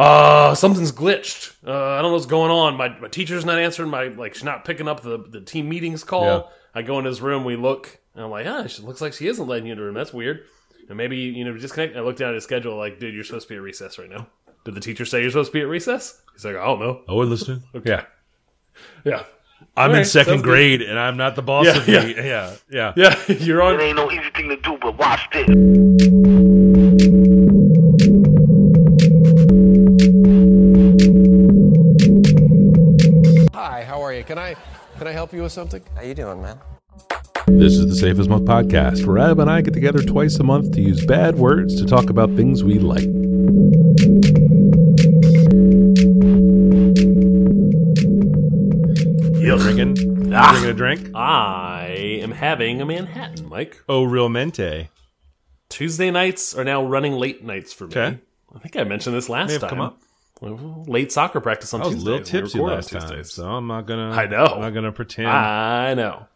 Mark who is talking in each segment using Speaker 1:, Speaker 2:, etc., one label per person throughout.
Speaker 1: Uh, something's glitched. Uh, I don't know what's going on. My my teacher's not answering. My like she's not picking up the the team meetings call.
Speaker 2: Yeah.
Speaker 1: I go in his room. We look, and I'm like, ah, she looks like she isn't letting you into the room. That's weird. And maybe you know disconnect. I looked down at his schedule. Like, dude, you're supposed to be at recess right now. Did the teacher say you're supposed to be at recess? He's like, I don't know.
Speaker 2: Oh, we're listening. Yeah.
Speaker 1: Yeah,
Speaker 2: I'm in
Speaker 1: Alright,
Speaker 2: second
Speaker 1: sounds good.
Speaker 2: grade and I'm not the boss
Speaker 1: Yeah,
Speaker 2: of
Speaker 1: yeah.
Speaker 2: me. Yeah. Yeah.
Speaker 1: yeah. You're on.
Speaker 3: It ain't no easy thing to do, but watch this.
Speaker 4: Can I help you with something?
Speaker 5: How you doing, man?
Speaker 2: This is the Safe as Milk podcast, where Adam and I get together twice a month to use bad words to talk about things we like. You're drinking? You
Speaker 1: Ah.
Speaker 2: drinking a drink?
Speaker 1: I am having a Manhattan, Mike.
Speaker 2: Oh, real mente.
Speaker 1: Tuesday nights are now running late nights for me.
Speaker 2: Okay.
Speaker 1: I think I mentioned this last
Speaker 2: May have
Speaker 1: time.
Speaker 2: come up.
Speaker 1: Late soccer practice on
Speaker 2: I was a
Speaker 1: Tuesday.
Speaker 2: little tipsy last time,
Speaker 1: Tuesdays.
Speaker 2: so I'm not gonna.
Speaker 1: I know.
Speaker 2: I'm not gonna pretend.
Speaker 1: I know.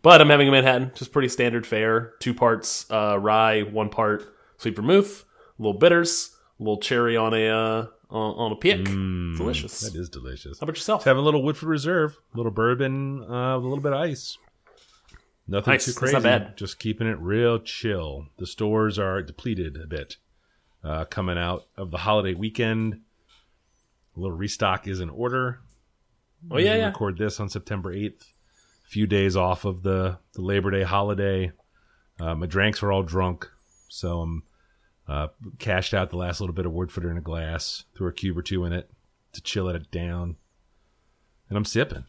Speaker 1: But I'm having a Manhattan, just pretty standard fare. Two parts uh, rye, one part sweet vermouth, a little bitters, a little cherry on a uh, on, a pick. Delicious.
Speaker 2: Mm, That is delicious.
Speaker 1: How about yourself?
Speaker 2: Just having a little Woodford Reserve, a little bourbon uh, with a little bit of ice. Nothing
Speaker 1: Nice.
Speaker 2: too crazy.
Speaker 1: not bad.
Speaker 2: Just keeping it real chill. The stores are depleted a bit uh, coming out of the holiday weekend. A little restock is in order.
Speaker 1: Oh yeah, yeah.
Speaker 2: record this on September 8th. A few days off of the, the Labor Day holiday. Uh, my drinks were all drunk, so I'm uh, cashed out the last little bit of Woodford in a glass, threw a cube or two in it to chill it down, and I'm sipping.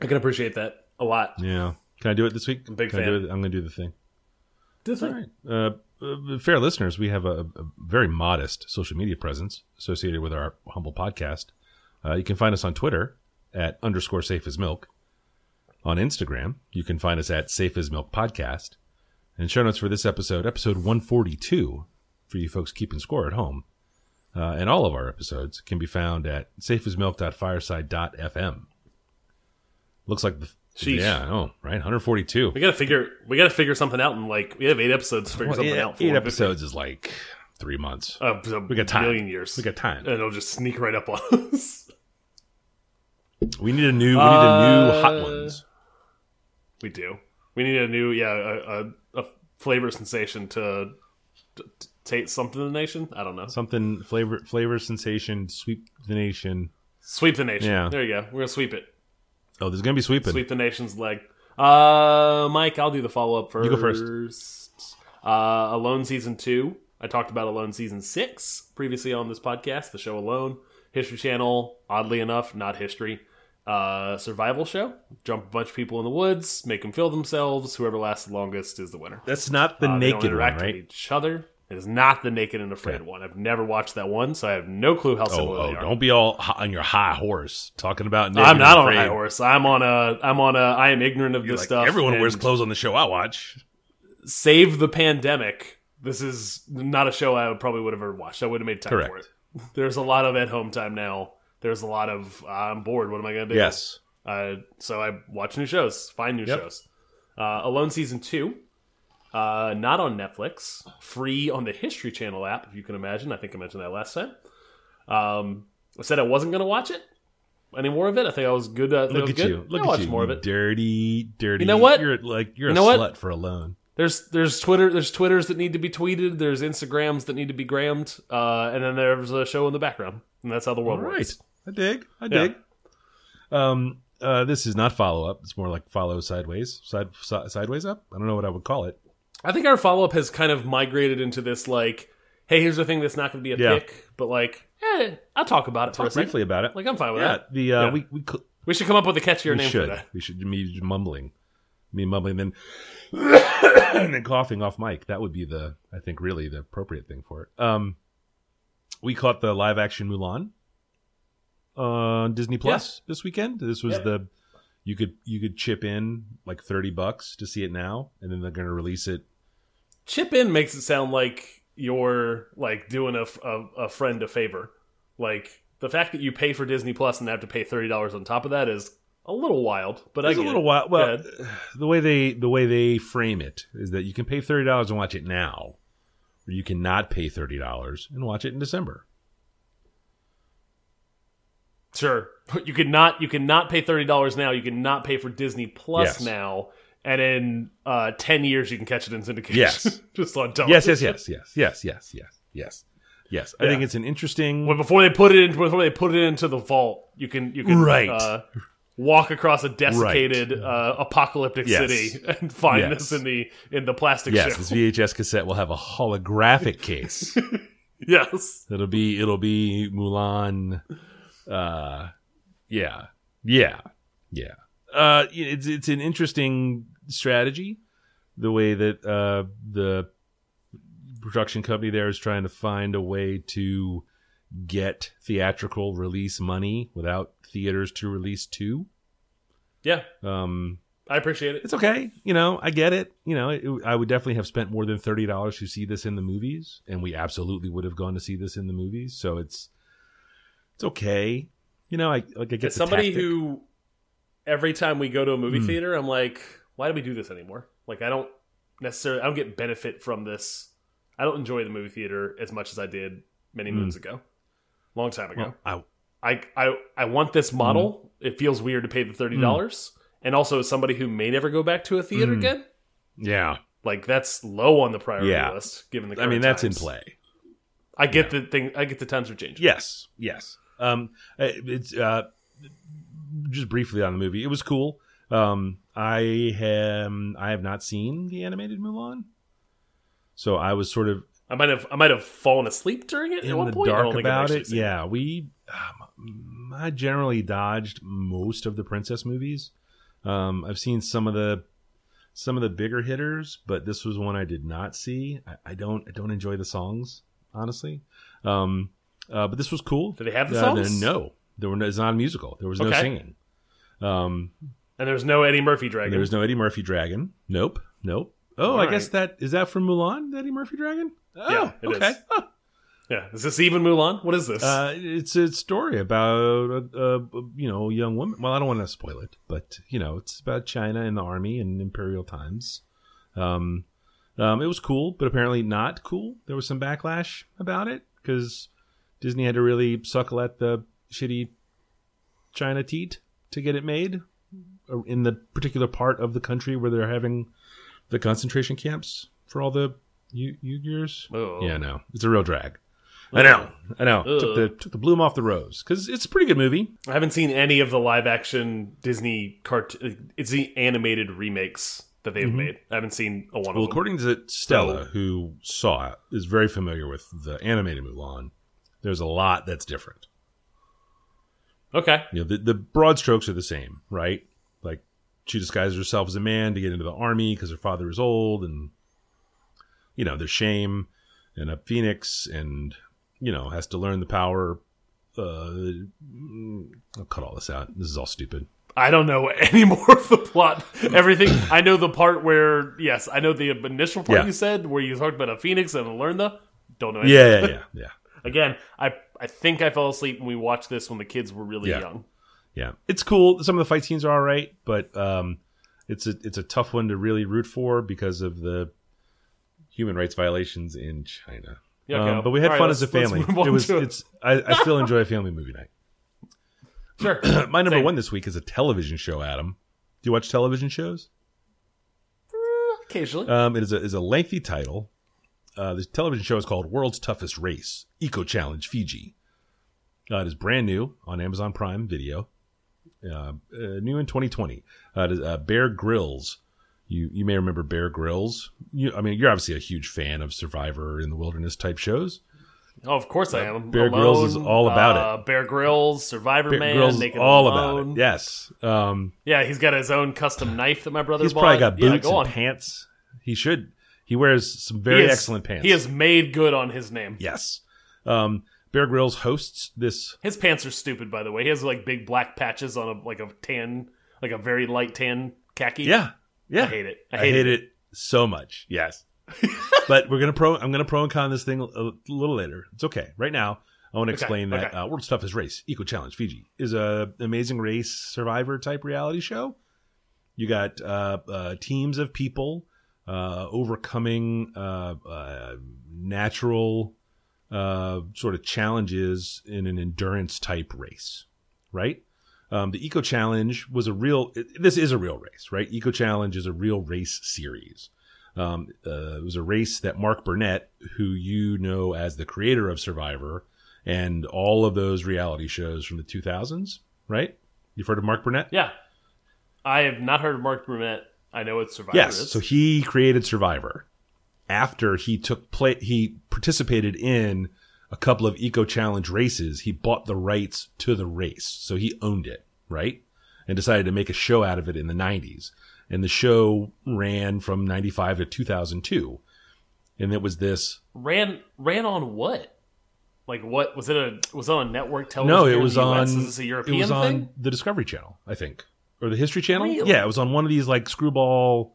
Speaker 1: I can appreciate that a lot.
Speaker 2: Yeah, can I do it this week?
Speaker 1: I'm a big
Speaker 2: Can I
Speaker 1: fan.
Speaker 2: do it? I'm going to do the thing.
Speaker 1: This
Speaker 2: All right. Uh, uh, fair listeners, we have a, a very modest social media presence associated with our humble podcast. Uh, you can find us on Twitter at underscore safe as milk. On Instagram, you can find us at safe as milk podcast. And show notes for this episode, episode 142, for you folks keeping score at home. Uh, and all of our episodes can be found at safeasmilk.fireside.fm. Looks like the.
Speaker 1: Sheesh.
Speaker 2: Yeah, I know, right? 142.
Speaker 1: We gotta figure. We gotta figure something out. And like, we have eight episodes to figure
Speaker 2: Well,
Speaker 1: something
Speaker 2: eight,
Speaker 1: out. for
Speaker 2: eight episodes is like three months.
Speaker 1: Uh,
Speaker 2: We got time.
Speaker 1: million years.
Speaker 2: We got time.
Speaker 1: and it'll just sneak right up on us.
Speaker 2: We need a new. We need a new
Speaker 1: Uh,
Speaker 2: hot ones.
Speaker 1: We do. We need a new, yeah, a, a, a flavor sensation to, to, to take something to the nation. I don't know.
Speaker 2: Something flavor flavor sensation sweep the nation.
Speaker 1: Sweep the nation.
Speaker 2: Yeah.
Speaker 1: There you go. We're gonna sweep it.
Speaker 2: Oh, there's gonna be sweeping.
Speaker 1: Sweep the nation's leg. Uh, Mike, I'll do the follow up first.
Speaker 2: You go first.
Speaker 1: Uh, Alone season two. I talked about Alone season six previously on this podcast. The show Alone, History Channel. Oddly enough, not history. Uh, survival show. Jump a bunch of people in the woods, make them feel themselves. Whoever lasts the longest is the winner.
Speaker 2: That's not the
Speaker 1: Uh,
Speaker 2: naked one, right?
Speaker 1: each other. It is not the naked and afraid
Speaker 2: Okay.
Speaker 1: one. I've never watched that one, so I have no clue how
Speaker 2: Oh,
Speaker 1: similar
Speaker 2: oh
Speaker 1: they are.
Speaker 2: don't be all on your high horse talking about.
Speaker 1: I'm not on a high horse. I'm on a. I'm on a. I am ignorant of
Speaker 2: You're
Speaker 1: this
Speaker 2: like,
Speaker 1: stuff.
Speaker 2: Everyone wears clothes on the show I watch.
Speaker 1: Save the pandemic. This is not a show I would probably would have ever watched. I would have made time for it. There's a lot of at home time now. There's a lot of I'm bored. What am I going to do?
Speaker 2: Yes.
Speaker 1: Uh, so I watch new shows, find new
Speaker 2: Yep.
Speaker 1: shows. Uh, Alone season two, uh, not on Netflix, free on the History Channel app, if you can imagine. I think I mentioned that last time. Um, I said I wasn't going to watch it. Any more of it? I think I was good. Uh,
Speaker 2: Look
Speaker 1: was
Speaker 2: at
Speaker 1: good.
Speaker 2: you. Look
Speaker 1: I
Speaker 2: at
Speaker 1: watched
Speaker 2: you.
Speaker 1: more of it.
Speaker 2: Dirty, dirty.
Speaker 1: You know what?
Speaker 2: You're like you're
Speaker 1: You
Speaker 2: a
Speaker 1: know what?
Speaker 2: slut for alone.
Speaker 1: There's there's Twitter there's Twitters that need to be tweeted. There's Instagrams that need to be grammed, uh, and then there's a show in the background, and that's how the world
Speaker 2: right.
Speaker 1: works.
Speaker 2: I dig. I
Speaker 1: Yeah.
Speaker 2: dig. Um. Uh. This is not follow up. It's more like follow sideways. Side si- sideways up. I don't know what I would call it.
Speaker 1: I think our follow up has kind of migrated into this like, hey, here's the thing that's not going to be a
Speaker 2: Yeah.
Speaker 1: pick, but like, eh, I'll talk about it for a
Speaker 2: Talk
Speaker 1: second.
Speaker 2: briefly about it.
Speaker 1: Like I'm fine with
Speaker 2: yeah.
Speaker 1: that.
Speaker 2: The uh,
Speaker 1: Yeah.
Speaker 2: we we
Speaker 1: We should come up with a catchier name
Speaker 2: should.
Speaker 1: for that.
Speaker 2: We should me mumbling, me mumbling, then and then coughing off mic. That would be the I think really the appropriate thing for it. Um, we caught the live action Mulan on Disney Plus this weekend. This was
Speaker 1: Yep.
Speaker 2: the you could you could chip in like thirty bucks to see it now, and then they're going to release it.
Speaker 1: Chip in makes it sound like you're like doing a, a, a friend a favor. Like the fact that you pay for Disney Plus and have to pay thirty dollars on top of that is a little wild. But I
Speaker 2: It's a little
Speaker 1: it.
Speaker 2: while. Well, the way they the way they frame it is that you can pay thirty dollars and watch it now, or you cannot pay thirty dollars and watch it in December.
Speaker 1: Sure. You cannot you cannot pay thirty dollars now. You cannot pay for Disney Plus
Speaker 2: Yes.
Speaker 1: now. And in uh, ten years you can catch it in syndication.
Speaker 2: Yes.
Speaker 1: Just on
Speaker 2: Yes,
Speaker 1: television.
Speaker 2: yes, yes, yes, yes, yes, yes, yes, yes. I think it's an interesting.
Speaker 1: Well, before they put it in before they put it into the vault, you can you can
Speaker 2: Right.
Speaker 1: uh, walk across a desiccated uh, apocalyptic
Speaker 2: Yes.
Speaker 1: city and find
Speaker 2: Yes.
Speaker 1: this in the in the plastic
Speaker 2: yes,
Speaker 1: shell.
Speaker 2: this VHS cassette will have a holographic case.
Speaker 1: yes.
Speaker 2: It'll be it'll be Mulan. Uh, yeah, yeah, yeah. Uh, it's it's an interesting strategy, the way that uh the production company there is trying to find a way to get theatrical release money without theaters to release to.
Speaker 1: Yeah.
Speaker 2: Um,
Speaker 1: I appreciate it.
Speaker 2: it's okay. You know, I get it. You know, it, I would definitely have spent more than thirty dollars to see this in the movies, and we absolutely would have gone to see this in the movies. So it's it's okay. You know, I like I get
Speaker 1: somebody
Speaker 2: tactic.
Speaker 1: who every time we go to a movie
Speaker 2: Hmm.
Speaker 1: theater, I'm like, why do we do this anymore? Like I don't necessarily I don't get benefit from this. I don't enjoy the movie theater as much as I did many moons ago. Long time ago.
Speaker 2: Hmm. Well,
Speaker 1: I I I want this model.
Speaker 2: Hmm.
Speaker 1: It feels weird to pay the thirty dollars. And also as somebody who may never go back to a theater
Speaker 2: Hmm.
Speaker 1: again,
Speaker 2: yeah,
Speaker 1: like that's low on the priority
Speaker 2: Yeah.
Speaker 1: list given the
Speaker 2: I mean that's in play.
Speaker 1: I get the thing I get the times are changing.
Speaker 2: Yes, yes. Um, it's uh, just briefly on the movie. It was cool. Um, I have I have not seen the animated Mulan, so I was sort of
Speaker 1: I might have I might have fallen asleep during it at
Speaker 2: in
Speaker 1: one
Speaker 2: the
Speaker 1: point.
Speaker 2: Dark
Speaker 1: don't think I've
Speaker 2: about it. Yeah, we. Um, I generally dodged most of the princess movies. Um, I've seen some of the some of the bigger hitters, but this was one I did not see. I, I don't I don't enjoy the songs honestly. Um, uh, but this was cool.
Speaker 1: Do they have the
Speaker 2: Uh,
Speaker 1: songs?
Speaker 2: no, there were no, it's not a musical. There was no
Speaker 1: Okay.
Speaker 2: singing. Um,
Speaker 1: And there's no Eddie Murphy dragon.
Speaker 2: there was no Eddie Murphy dragon. Nope, nope. Oh, I
Speaker 1: All
Speaker 2: guess that is that from Mulan. the Eddie Murphy dragon. Oh,
Speaker 1: Yeah, it
Speaker 2: okay. Huh.
Speaker 1: yeah. Is this even Mulan? What is this?
Speaker 2: Uh, it's a story about a, a, you know a young woman. Well, I don't want to spoil it, but you know it's about China and the army and imperial times. Um, um, it was cool, but apparently not cool. There was some backlash about it because Disney had to really suckle at the shitty China teat to get it made Uh, in the particular part of the country where they're having the concentration camps for all the U- Uyghurs.
Speaker 1: Oh.
Speaker 2: Yeah, no, it's a real drag. I know, I know. Took the took the bloom off the rose because it's a pretty good movie.
Speaker 1: I haven't seen any of the live action Disney cart. Uh, it's the animated remakes that they've mm-hmm. made. I haven't seen a one.
Speaker 2: Well,
Speaker 1: of them.
Speaker 2: according to Stella,
Speaker 1: So-
Speaker 2: who saw it, is very familiar with the animated Mulan. There's a lot that's different.
Speaker 1: Okay.
Speaker 2: You know, the, the broad strokes are the same, right? She disguises herself as a man to get into the army because her father is old, and you know, there's shame and a phoenix, and you know, has to learn the power. Uh, I'll cut all this out. This is all stupid.
Speaker 1: I don't know any more of the plot. Everything I know the part where yes, I know the initial part
Speaker 2: Yeah.
Speaker 1: you said where you talked about a phoenix and learn the. Don't know. anything.
Speaker 2: Yeah, yeah, yeah, yeah.
Speaker 1: Again, I I think I fell asleep when we watched this when the kids were really
Speaker 2: Yeah.
Speaker 1: young.
Speaker 2: Yeah, it's cool. Some of the fight scenes are all right, but um, it's a it's a tough one to really root for because of the human rights violations in China.
Speaker 1: Yeah,
Speaker 2: Um, but we had
Speaker 1: All right,
Speaker 2: fun
Speaker 1: let's-
Speaker 2: as a family. It was
Speaker 1: to it.
Speaker 2: it's I, I still enjoy a family movie night.
Speaker 1: Sure.
Speaker 2: My number
Speaker 1: Same.
Speaker 2: one this week is a television show. Adam, do you watch television shows?
Speaker 1: Occasionally.
Speaker 2: Um, it is a is a lengthy title. Uh, the television show is called World's Toughest Race Eco Challenge Fiji. Uh, it is brand new on Amazon Prime Video. Uh, uh, new in 2020. Uh, uh, Bear Grylls. You you may remember Bear Grylls. You, I mean, you're obviously a huge fan of Survivor in the Wilderness type shows.
Speaker 1: oh, of course I am.
Speaker 2: Bear Grylls is all about
Speaker 1: uh, Bear Grylls, Survivor
Speaker 2: Bear
Speaker 1: Man,
Speaker 2: Grylls
Speaker 1: Naked
Speaker 2: all
Speaker 1: Alone.
Speaker 2: about it. Yes. Um,
Speaker 1: Yeah, he's got his own custom knife that my brother
Speaker 2: he's
Speaker 1: bought.
Speaker 2: probably got
Speaker 1: Yeah,
Speaker 2: boots
Speaker 1: go
Speaker 2: and
Speaker 1: on.
Speaker 2: pants. He should. He wears some
Speaker 1: He
Speaker 2: very
Speaker 1: is-
Speaker 2: excellent pants.
Speaker 1: He has made good on his name.
Speaker 2: Yes. Um, Bear Grylls hosts this
Speaker 1: His pants are stupid, by the way. He has like big black patches on a like a tan, like a very light tan khaki.
Speaker 2: Yeah, yeah.
Speaker 1: I hate it. I
Speaker 2: I
Speaker 1: hate,
Speaker 2: hate,
Speaker 1: it.
Speaker 2: it. so much. Yes, but we're gonna pro. I'm gonna pro and con this thing a, little later. It's okay. Right now, I want to explain that
Speaker 1: okay.
Speaker 2: uh, World's Toughest Race Eco Challenge Fiji is a amazing race survivor type reality show. You got uh, uh, teams of people uh, overcoming uh, uh, natural uh, sort of challenges in an endurance type race, right? Um, the Eco Challenge was a real. It, this is a real race, right? Eco Challenge is a real race series. Um, uh, it was a race that Mark Burnett, who you know as the creator of Survivor and all of those reality shows from the 2000s, right? You've heard of Mark Burnett?
Speaker 1: Yeah. I have not heard of Mark Burnett. I know it's Survivor
Speaker 2: Yes.
Speaker 1: is.
Speaker 2: So he created Survivor after he took play. He participated in a couple of Eco Challenge races. He bought the rights to the race, so he owned it, right? And decided to make a show out of it in the 90s. And the show ran from 95 to 2002. And it was this
Speaker 1: ran ran on what? Like what was it? A was it on network television?
Speaker 2: No, it was on.
Speaker 1: Is a European
Speaker 2: it was on
Speaker 1: thing?
Speaker 2: the Discovery Channel, I think, or the History Channel.
Speaker 1: Really?
Speaker 2: Yeah, it was on one of these like screwball.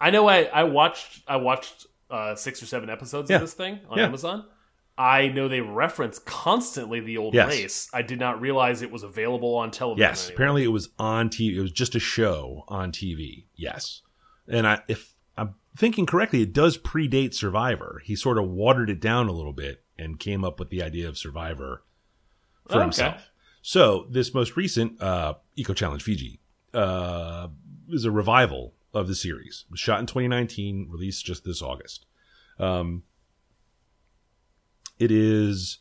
Speaker 1: I know. I I watched I watched uh, six or seven episodes
Speaker 2: Yeah.
Speaker 1: of this thing on
Speaker 2: Yeah.
Speaker 1: Amazon. I know they reference constantly the old
Speaker 2: Yes.
Speaker 1: race. I did not realize it was available on television.
Speaker 2: Yes, apparently it was on TV. It was just a show on TV. Yes, and I, if I'm thinking correctly, it does predate Survivor. He sort of watered it down a little bit and came up with the idea of Survivor for
Speaker 1: Oh, okay.
Speaker 2: himself. So this most recent uh, Eco Challenge Fiji uh, is a revival of the series. It was shot in 2019, released just this August. Um, it is,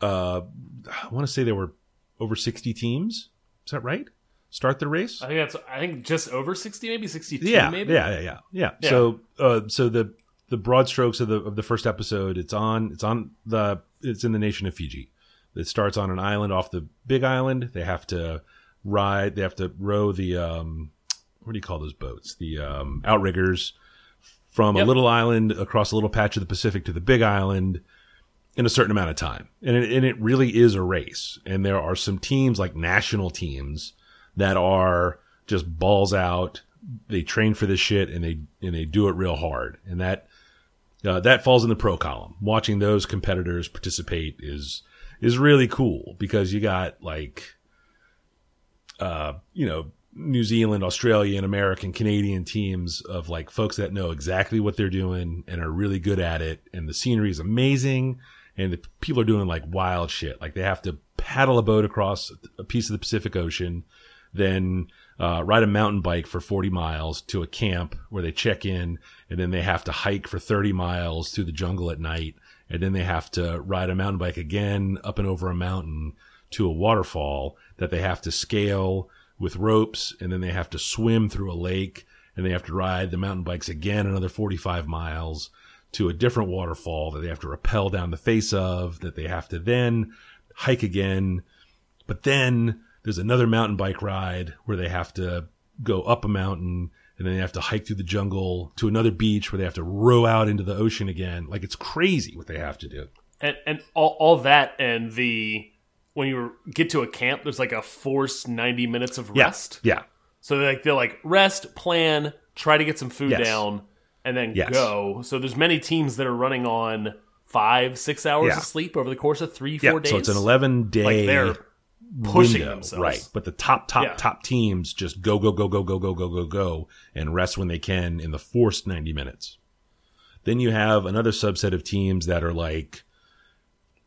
Speaker 2: uh, I want to say there were over 60 teams. Is that right? Start the race?
Speaker 1: I think that's. I think just over sixty, maybe sixty-two.
Speaker 2: yeah,
Speaker 1: maybe.
Speaker 2: yeah, yeah, yeah, yeah.
Speaker 1: Yeah.
Speaker 2: So, uh, so the the broad strokes of the of the first episode, it's on it's on the it's in the nation of Fiji. It starts on an island off the Big Island. They have to ride. They have to row the um, what do you call those boats? The um, outriggers from a little island across a little patch of the Pacific to the Big Island in a certain amount of time. And it, and it really is a race. And there are some teams like national teams that are just balls out. They train for this shit and they and they do it real hard. And that uh, that falls in the pro column. Watching those competitors participate is is really cool because you got like uh you know New Zealand, Australia, and American, Canadian teams of like folks that know exactly what they're doing and are really good at it. And the scenery is amazing. And the people are doing like wild shit. Like they have to paddle a boat across a piece of the Pacific Ocean, then uh, ride a mountain bike for 40 miles to a camp where they check in, and then they have to hike for 30 miles through the jungle at night. And then they have to ride a mountain bike again up and over a mountain to a waterfall that they have to scale with ropes. And then they have to swim through a lake and they have to ride the mountain bikes again another 45 miles to a different waterfall that they have to rappel down the face of, that they have to then hike again. But then there's another mountain bike ride where they have to go up a mountain and then they have to hike through the jungle to another beach where they have to row out into the ocean again. Like it's crazy what they have to do.
Speaker 1: and and all, all that and the when you get to a camp, there's like a forced ninety minutes of
Speaker 2: Yeah.
Speaker 1: rest.
Speaker 2: Yeah.
Speaker 1: So they're like they're like rest, plan, try to get some food
Speaker 2: Yes.
Speaker 1: down, and then
Speaker 2: Yes.
Speaker 1: go. So there's many teams that are running on five, six hours
Speaker 2: Yeah.
Speaker 1: of sleep over the course of three,
Speaker 2: Yeah.
Speaker 1: four days.
Speaker 2: So it's an 11 day
Speaker 1: like they're pushing
Speaker 2: window,
Speaker 1: themselves.
Speaker 2: right? But the top, top, top teams just go, go, go, go, go, go, go, go, go, and rest when they can in the forced ninety minutes. Then you have another subset of teams that are like,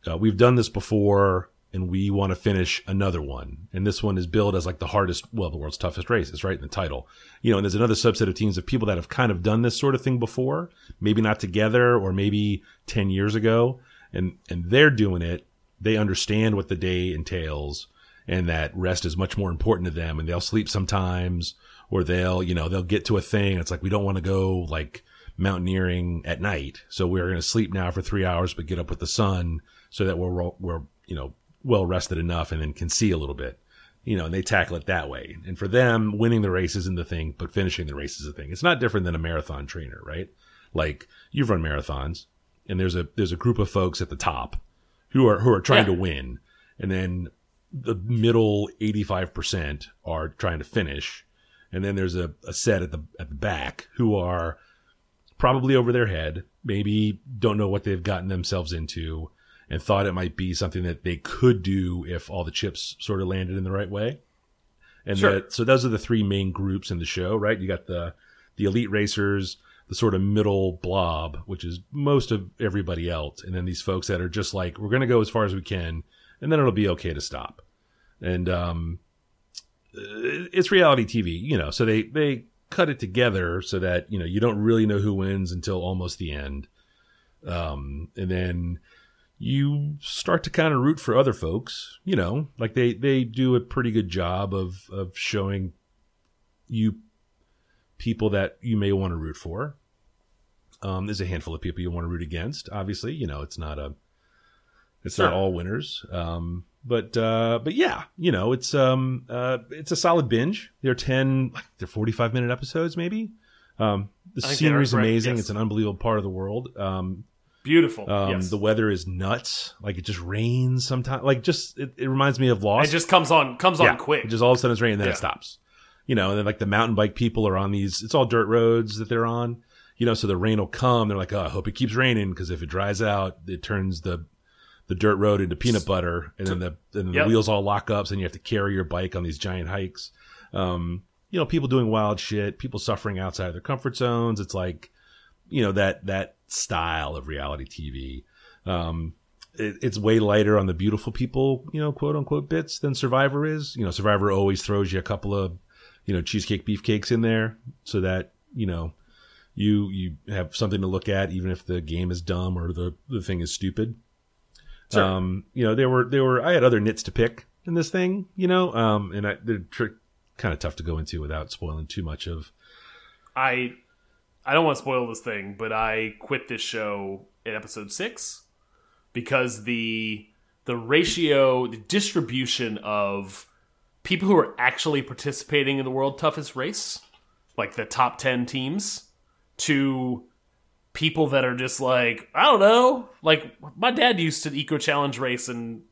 Speaker 2: uh, we've done this before, and we want to finish another one. And this one is billed as like the hardest, well, the world's toughest race. It's right in the title. You know, and there's another subset of teams of people that have kind of done this sort of thing before, maybe not together or maybe 10 years ago. And, and they're doing it. They understand what the day entails and that rest is much more important to them and they'll sleep sometimes or they'll, you know, they'll get to a thing. It's like, we don't want to go like mountaineering at night. So we're going to sleep now for three hours, but get up with the sun so that we're, we're, you know, well rested enough and then can see a little bit, you know, and they tackle it that way. And for them, winning the race isn't the thing, but finishing the race is the thing. It's not different than a marathon trainer, right? Like you've run marathons and there's a, there's a group of folks at the top who are, who are trying
Speaker 1: Yeah.
Speaker 2: to win. And then the middle 85% are trying to finish. And then there's a, a set at the, at the back who are probably over their head, maybe don't know what they've gotten themselves into and thought it might be something that they could do if all the chips sort of landed in the right way. And
Speaker 1: Sure.
Speaker 2: the, so those are the three main groups in the show, right? You got the the elite racers, the sort of middle blob, which is most of everybody else, and then these folks that are just like, we're going to go as far as we can, and then it'll be okay to stop. And um, it's reality TV, you know, so they they cut it together so that you know you don't really know who wins until almost the end, um, and then you start to kind of root for other folks, you know, like they they do a pretty good job of of showing you people that you may want to root for. Um, there's a handful of people you want to root against. Obviously, you know it's not a, it's
Speaker 1: Sure.
Speaker 2: not all winners. Um, but uh, but yeah, you know it's um uh it's a solid binge. They're ten, like they're 45 minute episodes maybe. Um, the
Speaker 1: I think they are
Speaker 2: scenery is amazing.
Speaker 1: yes.
Speaker 2: It's an unbelievable part of the world. Um,
Speaker 1: Beautiful.
Speaker 2: um,
Speaker 1: yes.
Speaker 2: the weather is nuts. Like it just rains sometimes. Like just it, it reminds me of Lost.
Speaker 1: it just comes on comes on quick.
Speaker 2: It just all of a sudden it's raining, and then
Speaker 1: Yeah.
Speaker 2: it stops. You know, and then like the mountain bike people are on these. It's all dirt roads that they're on. You know, so the rain will come. They're like, oh, I hope it keeps raining because if it dries out, it turns the the dirt road into peanut butter, and then the and
Speaker 1: Yep.
Speaker 2: the wheels all lock up, so then you have to carry your bike on these giant hikes. Um, you know, people doing wild shit, people suffering outside of their comfort zones. It's like, you know, that that style of reality TV. Um, it, it's way lighter on the beautiful people, you know, quote unquote bits than Survivor is. You know, Survivor always throws you a couple of, you know, cheesecake beefcakes in there so that, you know, you you have something to look at even if the game is dumb or the, the thing is stupid.
Speaker 1: Sure.
Speaker 2: Um, you know, there were there were I had other nits to pick in this thing, you know, um, and I, they're tr- kind of tough to go into without spoiling too much of.
Speaker 1: I I don't want to spoil this thing, but I quit this show in episode six because the the ratio, the distribution of people who are actually participating in the world toughest race, like the top ten teams, to people that are just like I don't know, like my dad used to the eco challenge race and.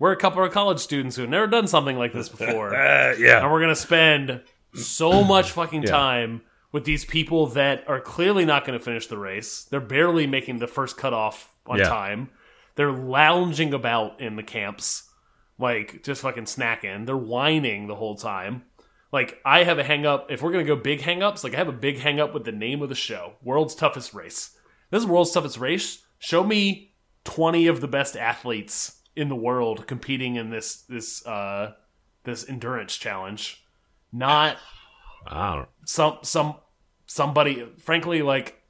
Speaker 1: We're a couple of college students who have never done something like this before
Speaker 2: Uh, yeah,
Speaker 1: and we're gonna spend so much fucking
Speaker 2: Yeah.
Speaker 1: time with these people that are clearly not going to finish the race. They're barely making the first cutoff on
Speaker 2: Yeah.
Speaker 1: time. They're lounging about in the camps, like just fucking snacking. They're whining the whole time. Like I have a hang up. If we're gonna go big hang ups, like I have a big hang up with the name of the show, World's Toughest Race. This is World's Toughest Race. Show me twenty of the best athletes in the world competing in this this uh this endurance challenge. Not
Speaker 2: I don't.
Speaker 1: some some somebody frankly like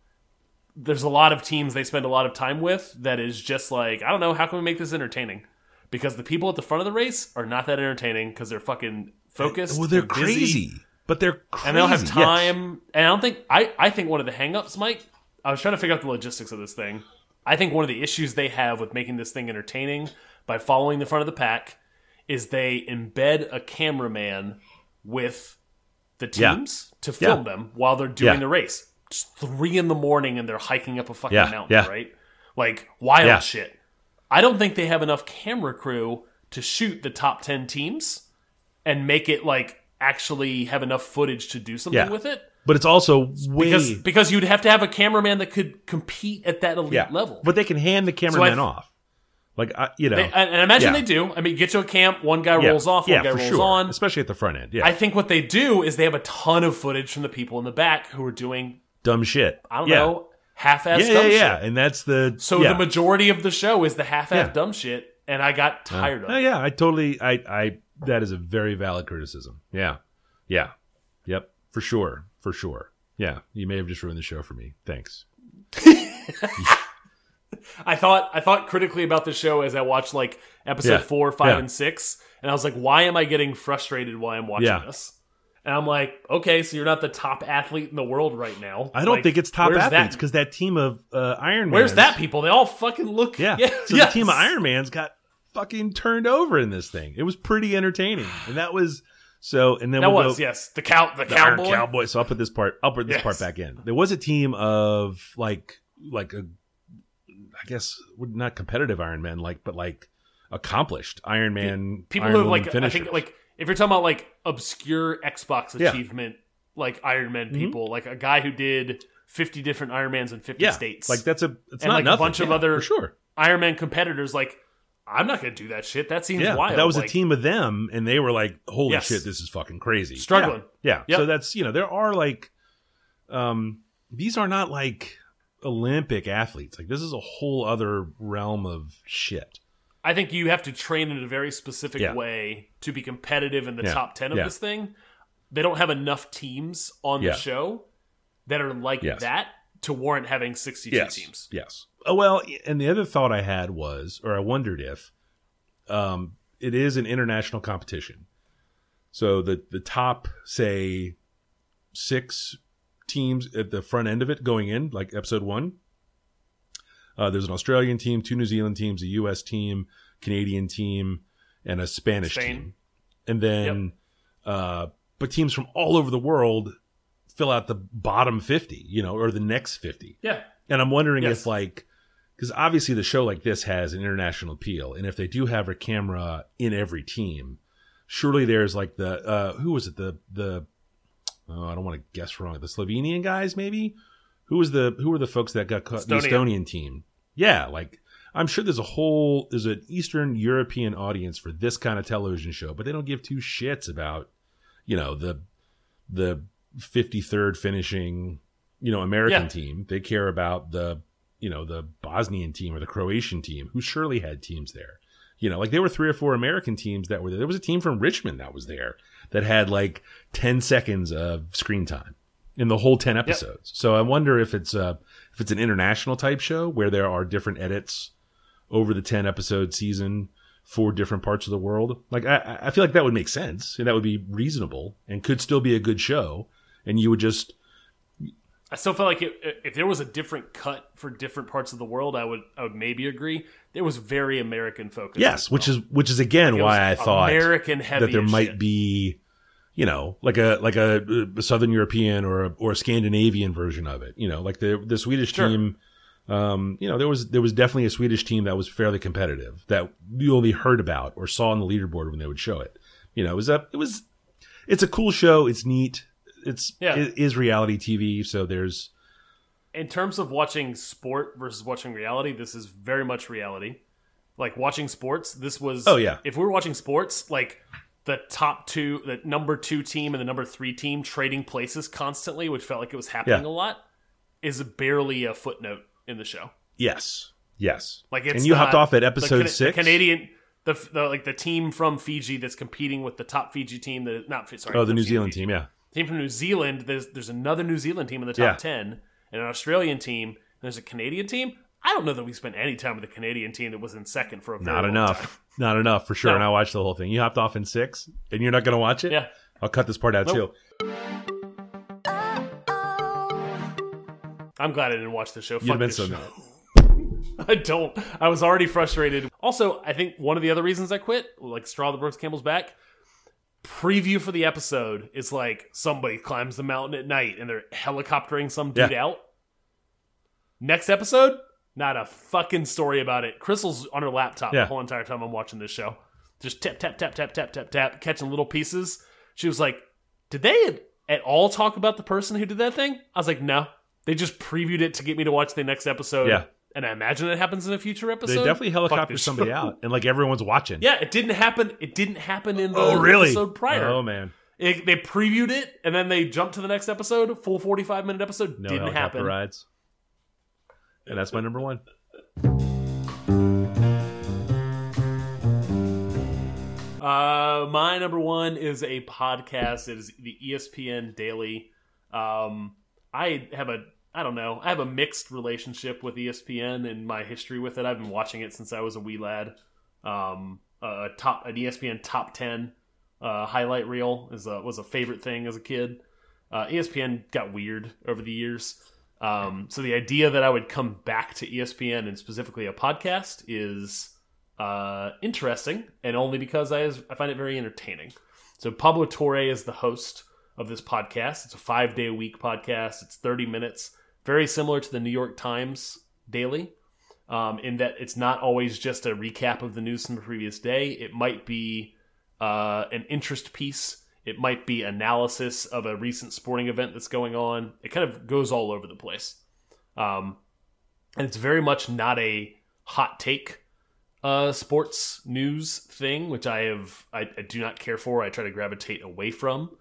Speaker 1: there's a lot of teams they spend a lot of time with that is just like I don't know how can we make this entertaining because the people at the front of the race are not that entertaining because they're fucking focused
Speaker 2: Well, they're
Speaker 1: busy,
Speaker 2: crazy, but they're crazy.
Speaker 1: and they don't have
Speaker 2: yes.
Speaker 1: time and I don't think I I think one of the hangups Mike I was trying to figure out the logistics of this thing I think one of the issues they have with making this thing entertaining by following the front of the pack is they embed a cameraman with the
Speaker 2: Yeah.
Speaker 1: teams to film
Speaker 2: Yeah.
Speaker 1: them while they're doing
Speaker 2: Yeah.
Speaker 1: the race. It's three in the morning and they're hiking up a fucking
Speaker 2: Yeah,
Speaker 1: mountain,
Speaker 2: yeah.
Speaker 1: right? Like wild
Speaker 2: Yeah.
Speaker 1: shit. I don't think they have enough camera crew to shoot the top ten teams and make it like actually have enough footage to do something
Speaker 2: Yeah.
Speaker 1: with it.
Speaker 2: But it's also way
Speaker 1: Because because you'd have to have a cameraman that could compete at that elite
Speaker 2: yeah.
Speaker 1: level.
Speaker 2: But they can hand the cameraman
Speaker 1: I-
Speaker 2: off. Like I, you know,
Speaker 1: They- and, I imagine
Speaker 2: Yeah.
Speaker 1: they do. I mean, get to a camp, one guy
Speaker 2: yeah.
Speaker 1: rolls off, one
Speaker 2: yeah,
Speaker 1: guy rolls
Speaker 2: sure.
Speaker 1: on.
Speaker 2: especially at the front end. Yeah,
Speaker 1: I think what they do is they have a ton of footage from the people in the back who are doing,
Speaker 2: dumb shit.
Speaker 1: I don't know, half-ass
Speaker 2: Yeah, yeah,
Speaker 1: dumb
Speaker 2: yeah,
Speaker 1: shit.
Speaker 2: and that's the
Speaker 1: So the majority of the show is the half-ass dumb shit, and I got tired of
Speaker 2: Oh,
Speaker 1: it.
Speaker 2: yeah, I totally, I, I, that is a very valid criticism. Yeah, yeah, yep, for sure, for sure. Yeah, you may have just ruined the show for me. Thanks.
Speaker 1: I thought I thought critically about the show as I watched like episode
Speaker 2: Yeah.
Speaker 1: four, five,
Speaker 2: Yeah.
Speaker 1: and six, and I was like, why am I getting frustrated while I'm watching
Speaker 2: Yeah.
Speaker 1: this? And I'm like, okay, so you're not the top athlete in the world right now.
Speaker 2: I don't
Speaker 1: Like,
Speaker 2: think it's top athletes because that team of uh, Iron Man.
Speaker 1: Where's that people? They all fucking look.
Speaker 2: Yeah.
Speaker 1: yeah
Speaker 2: So
Speaker 1: yes.
Speaker 2: the team of Iron Man's got fucking turned over in this thing. It was pretty entertaining, and that was so. And then
Speaker 1: That
Speaker 2: we'll
Speaker 1: was
Speaker 2: go,
Speaker 1: yes, the cow, the,
Speaker 2: the
Speaker 1: cowboy.
Speaker 2: Cowboy. So I'll put this part. I'll put this
Speaker 1: Yes.
Speaker 2: part back in. There was a team of like like a, I guess would not competitive Iron Man, like but like accomplished Iron Man.
Speaker 1: people
Speaker 2: Iron
Speaker 1: who have
Speaker 2: Woman
Speaker 1: like I think like if you're talking about like obscure Xbox
Speaker 2: Yeah.
Speaker 1: achievement like Iron Man
Speaker 2: Mhm.
Speaker 1: people, like a guy who did 50 different Iron Mans in 50
Speaker 2: yeah,
Speaker 1: states.
Speaker 2: like that's a it's
Speaker 1: And,
Speaker 2: not
Speaker 1: like, a
Speaker 2: nothing.
Speaker 1: bunch of other-
Speaker 2: sure.
Speaker 1: Iron Man competitors like I'm not going to do that shit. That seems
Speaker 2: Yeah,
Speaker 1: wild.
Speaker 2: that was
Speaker 1: like,
Speaker 2: a team of them, and they were like, "Holy
Speaker 1: Yes.
Speaker 2: shit, this is fucking crazy."
Speaker 1: Struggling.
Speaker 2: Yeah. yeah.
Speaker 1: Yep.
Speaker 2: So that's you know there are like, um, these are not like Olympic athletes. Like this is a whole other realm of shit.
Speaker 1: I think you have to train in a very specific
Speaker 2: Yeah.
Speaker 1: way to be competitive in the
Speaker 2: Yeah.
Speaker 1: top 10 of
Speaker 2: Yeah.
Speaker 1: this thing. They don't have enough teams on the show that are like
Speaker 2: Yes.
Speaker 1: that to warrant having 62 teams.
Speaker 2: Yes. Oh well, and the other thought I had was, or I wondered if, um, it is an international competition. So the the top, say, six teams at the front end of it going in, like episode one. Uh, there's an Australian team, two New Zealand teams, a U.S. team, Canadian team, and a Spanish
Speaker 1: Spain.
Speaker 2: team. And then, uh, but teams from all over the world fill out the bottom 50, you know, or the next 50.
Speaker 1: Yeah.
Speaker 2: And I'm wondering
Speaker 1: Yes.
Speaker 2: if like because obviously the show like this has an international appeal, and if they do have a camera in every team, surely there's like the uh who was it the the oh I don't want to guess wrong the Slovenian guys maybe who was the who were the folks that got cut the Estonian team yeah like I'm sure there's a whole there's an Eastern European audience for this kind of television show, but they don't give two shits about you know the the 53rd finishing you know American
Speaker 1: Yeah.
Speaker 2: team. They care about the you know the Bosnian team or the Croatian team who surely had teams there. You know, like there were three or four American teams that were there. There was a team from Richmond that was there that had like 10 seconds of screen time in the whole 10 episodes. So I wonder if it's uh if it's an international type show where there are different edits over the 10 episode season for different parts of the world. Like I, I feel like that would make sense and that would be reasonable and could still be a good show. And you would just
Speaker 1: I still felt like it, if there was a different cut for different parts of the world, I would I would maybe agree. It was very American focused.
Speaker 2: yes, which is which is again
Speaker 1: It
Speaker 2: why I thought
Speaker 1: American
Speaker 2: that there might
Speaker 1: shit.
Speaker 2: be you know like a like a, a southern european or a, or a scandinavian version of it you know like the the swedish
Speaker 1: Sure.
Speaker 2: team um you know there was there was definitely a swedish team that was fairly competitive that you only heard about or saw on the leaderboard when they would show it you know it was a it was it's a cool show it's neat it's
Speaker 1: Yeah.
Speaker 2: it is reality tv so there's
Speaker 1: in terms of watching sport versus watching reality, this is very much reality. Like watching sports, this was.
Speaker 2: Oh, yeah.
Speaker 1: If we were watching sports, like the top two, the number two team and the number three team trading places constantly, which felt like it was happening
Speaker 2: Yeah.
Speaker 1: a lot, is barely a footnote in the show.
Speaker 2: yes yes
Speaker 1: Like it's
Speaker 2: and you hopped off at episode
Speaker 1: Cana-
Speaker 2: six
Speaker 1: The Canadian, the, the like the team from Fiji that's competing with the top Fiji team. That not sorry,
Speaker 2: oh the new
Speaker 1: Fiji,
Speaker 2: zealand
Speaker 1: Fiji.
Speaker 2: team yeah
Speaker 1: team from New Zealand. There's there's another New Zealand team in the top
Speaker 2: Yeah.
Speaker 1: ten, and an Australian team. And there's a Canadian team. I don't know that we spent any time with the Canadian team that was in second for a very
Speaker 2: Not
Speaker 1: long
Speaker 2: enough.
Speaker 1: time.
Speaker 2: Not enough for sure.
Speaker 1: No.
Speaker 2: And I watched the whole thing. You hopped off in six, and you're not going to watch it.
Speaker 1: Yeah.
Speaker 2: I'll cut this part out
Speaker 1: Nope.
Speaker 2: too.
Speaker 1: I'm glad I didn't watch the show.
Speaker 2: You'd
Speaker 1: Fuck
Speaker 2: been so mad.
Speaker 1: I don't. I was already frustrated. Also, I think one of the other reasons I quit, like straw that breaks camel's back, preview for the episode is like somebody climbs the mountain at night and they're helicoptering some dude
Speaker 2: Yeah.
Speaker 1: out. Next episode, not a fucking story about it. Crystal's on her laptop
Speaker 2: Yeah.
Speaker 1: the whole entire time I'm watching this show. Just tap, tap, tap, tap, tap, tap, tap, catching little pieces. She was like, Did they at all talk about the person who did that thing? I was like, No. They just previewed it to get me to watch the next episode.
Speaker 2: Yeah.
Speaker 1: And I imagine it happens in a future episode.
Speaker 2: They definitely helicopter somebody out, and like everyone's watching.
Speaker 1: Yeah, it didn't happen. It didn't happen in the
Speaker 2: Oh, really?
Speaker 1: episode prior.
Speaker 2: Oh man.
Speaker 1: It- they previewed it and then they jumped to the next episode. Full forty-five minute episode
Speaker 2: No
Speaker 1: didn't
Speaker 2: helicopter
Speaker 1: happen.
Speaker 2: rides. And that's my number one.
Speaker 1: Uh, my number one is a podcast. It is the ESPN Daily. Um, I have a I don't know. I have a mixed relationship with ESPN and my history with it. I've been watching it since I was a wee lad. Um, a top an ESPN top ten uh, highlight reel is a, was a favorite thing as a kid. Uh, ESPN got weird over the years. Um, so the idea that I would come back to ESPN and specifically a podcast is uh, interesting, and only because I, is, I find it very entertaining. So Pablo Torre is the host of this podcast. It's a five day a week podcast. It's thirty minutes, very similar to the New York Times Daily, um, in that it's not always just a recap of the news from the previous day. It might be uh, an interest piece. It might be analysis of a recent sporting event that's going on. It kind of goes all over the place. Um, and it's very much not a hot take uh, sports news thing, which I have I, I do not care for. I try to gravitate away from.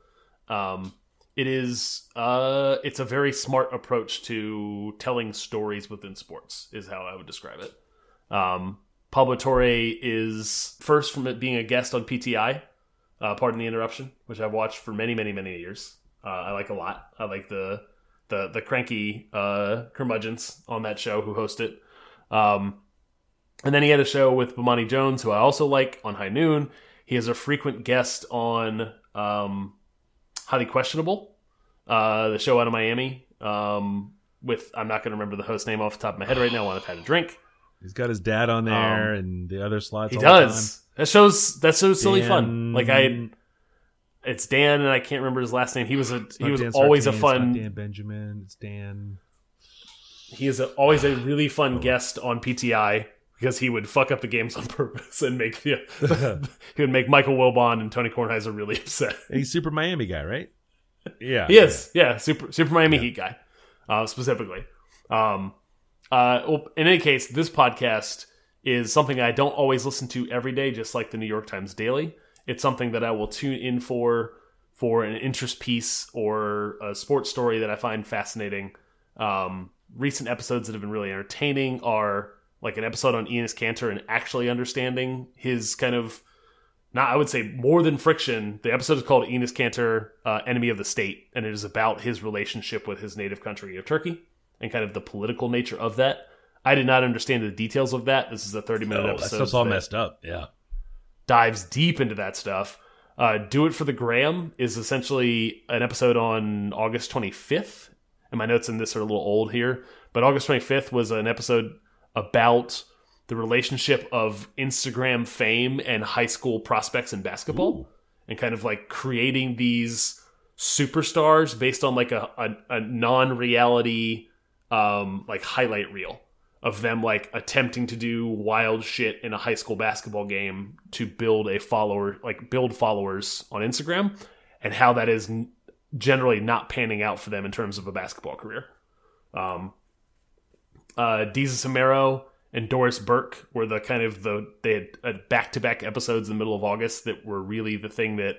Speaker 1: Um, it is uh it's a very smart approach to telling stories within sports is how I would describe it. Um Pablo Torre is first from it being a guest on PTI, uh, pardon the interruption, which I've watched for many, many, many years. Uh, I like a lot. I like the the the cranky uh, curmudgeons on that show who host it. Um, and then he had a show with Bomani Jones, who I also like on High Noon. He is a frequent guest on um, Highly Questionable, uh, the show out of Miami. Um, with I'm not going to remember the host name off the top of my head right now. When I've had a drink.
Speaker 2: He's got his dad on there and the other slots.
Speaker 1: Um, He does. That shows. That shows silly fun. Like I, it's Dan, and I can't remember his last name. He was a he was
Speaker 2: Dan
Speaker 1: always a
Speaker 2: Sartain, not
Speaker 1: fun.
Speaker 2: Dan Benjamin. It's Dan.
Speaker 1: He is a, always a really fun guest on PTI because he would fuck up the games on purpose and make the he would make Michael Wilbon and Tony Kornheiser really upset.
Speaker 2: He's Super Miami guy, right? Yeah,
Speaker 1: He is, yeah, super super Miami Heat guy, uh, specifically. Um, uh, well, in any case, this podcast is something I don't always listen to every day, just like the New York Times Daily. It's something that I will tune in for for an interest piece or a sports story that I find fascinating. Um, recent episodes that have been really entertaining are like an episode on Enes Kanter and actually understanding his kind of not I would say more than friction. The episode is called Enes Kanter, uh, Enemy of the State, and it is about his relationship with his native country of Turkey and kind of the political nature of that. I did not understand the details of that. This is a 30 minute
Speaker 2: Oh, that
Speaker 1: episode.
Speaker 2: stuff's all
Speaker 1: that
Speaker 2: messed up. Yeah.
Speaker 1: dives deep into that stuff. Uh, Do It for the Gram is essentially an episode on August 25th. And my notes in this are a little old here, but August 25th was an episode about the relationship of Instagram fame and high school prospects in basketball and kind of like creating these superstars based on like a, a, a non-reality um like highlight reel of them like attempting to do wild shit in a high school basketball game to build a follower like build followers on Instagram and how that is generally not panning out for them in terms of a basketball career. Um uh Desus and Mero and Doris Burke were the kind of the they had uh, back-to-back episodes in the middle of August that were really the thing that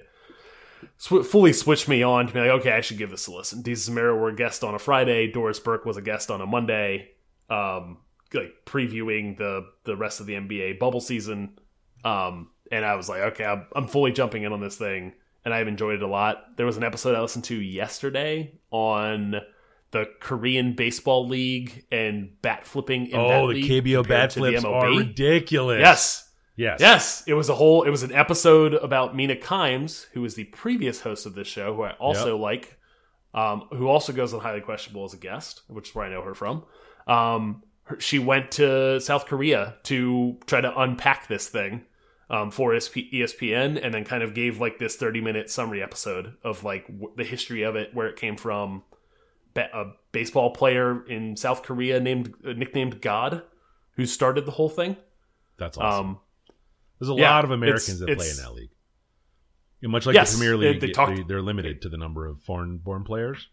Speaker 1: sw- fully switched me on to be like, okay, I should give this a listen. Desus and Mero were a guest on a Friday. Doris Burke was a guest on a Monday, um, like previewing the the rest of the NBA bubble season. Um, and I was like, okay, I'm, I'm fully jumping in on this thing, and I've enjoyed it a lot. There was an episode I listened to yesterday on the Korean Baseball League and bat flipping. In that
Speaker 2: Oh, the KBO bat flips are ridiculous.
Speaker 1: Yes,
Speaker 2: Yes.
Speaker 1: Yes, it was a whole. It was an episode about Mina Kimes, who was the previous host of this show, who I also like, um, who also goes on Highly Questionable as a guest, which is where I know her from. Um, her, she went to South Korea to try to unpack this thing um, for ESP, ESPN, and then kind of gave like this thirty-minute summary episode of like w- the history of it, where it came from. A baseball player in South Korea named uh, nicknamed God, who started the whole thing.
Speaker 2: That's awesome.
Speaker 1: Um,
Speaker 2: There's a
Speaker 1: yeah,
Speaker 2: lot of Americans
Speaker 1: it's-
Speaker 2: that play in that league. And much like
Speaker 1: Yes,
Speaker 2: the Premier
Speaker 1: they-
Speaker 2: League,
Speaker 1: they,
Speaker 2: they're limited to the number of foreign-born players.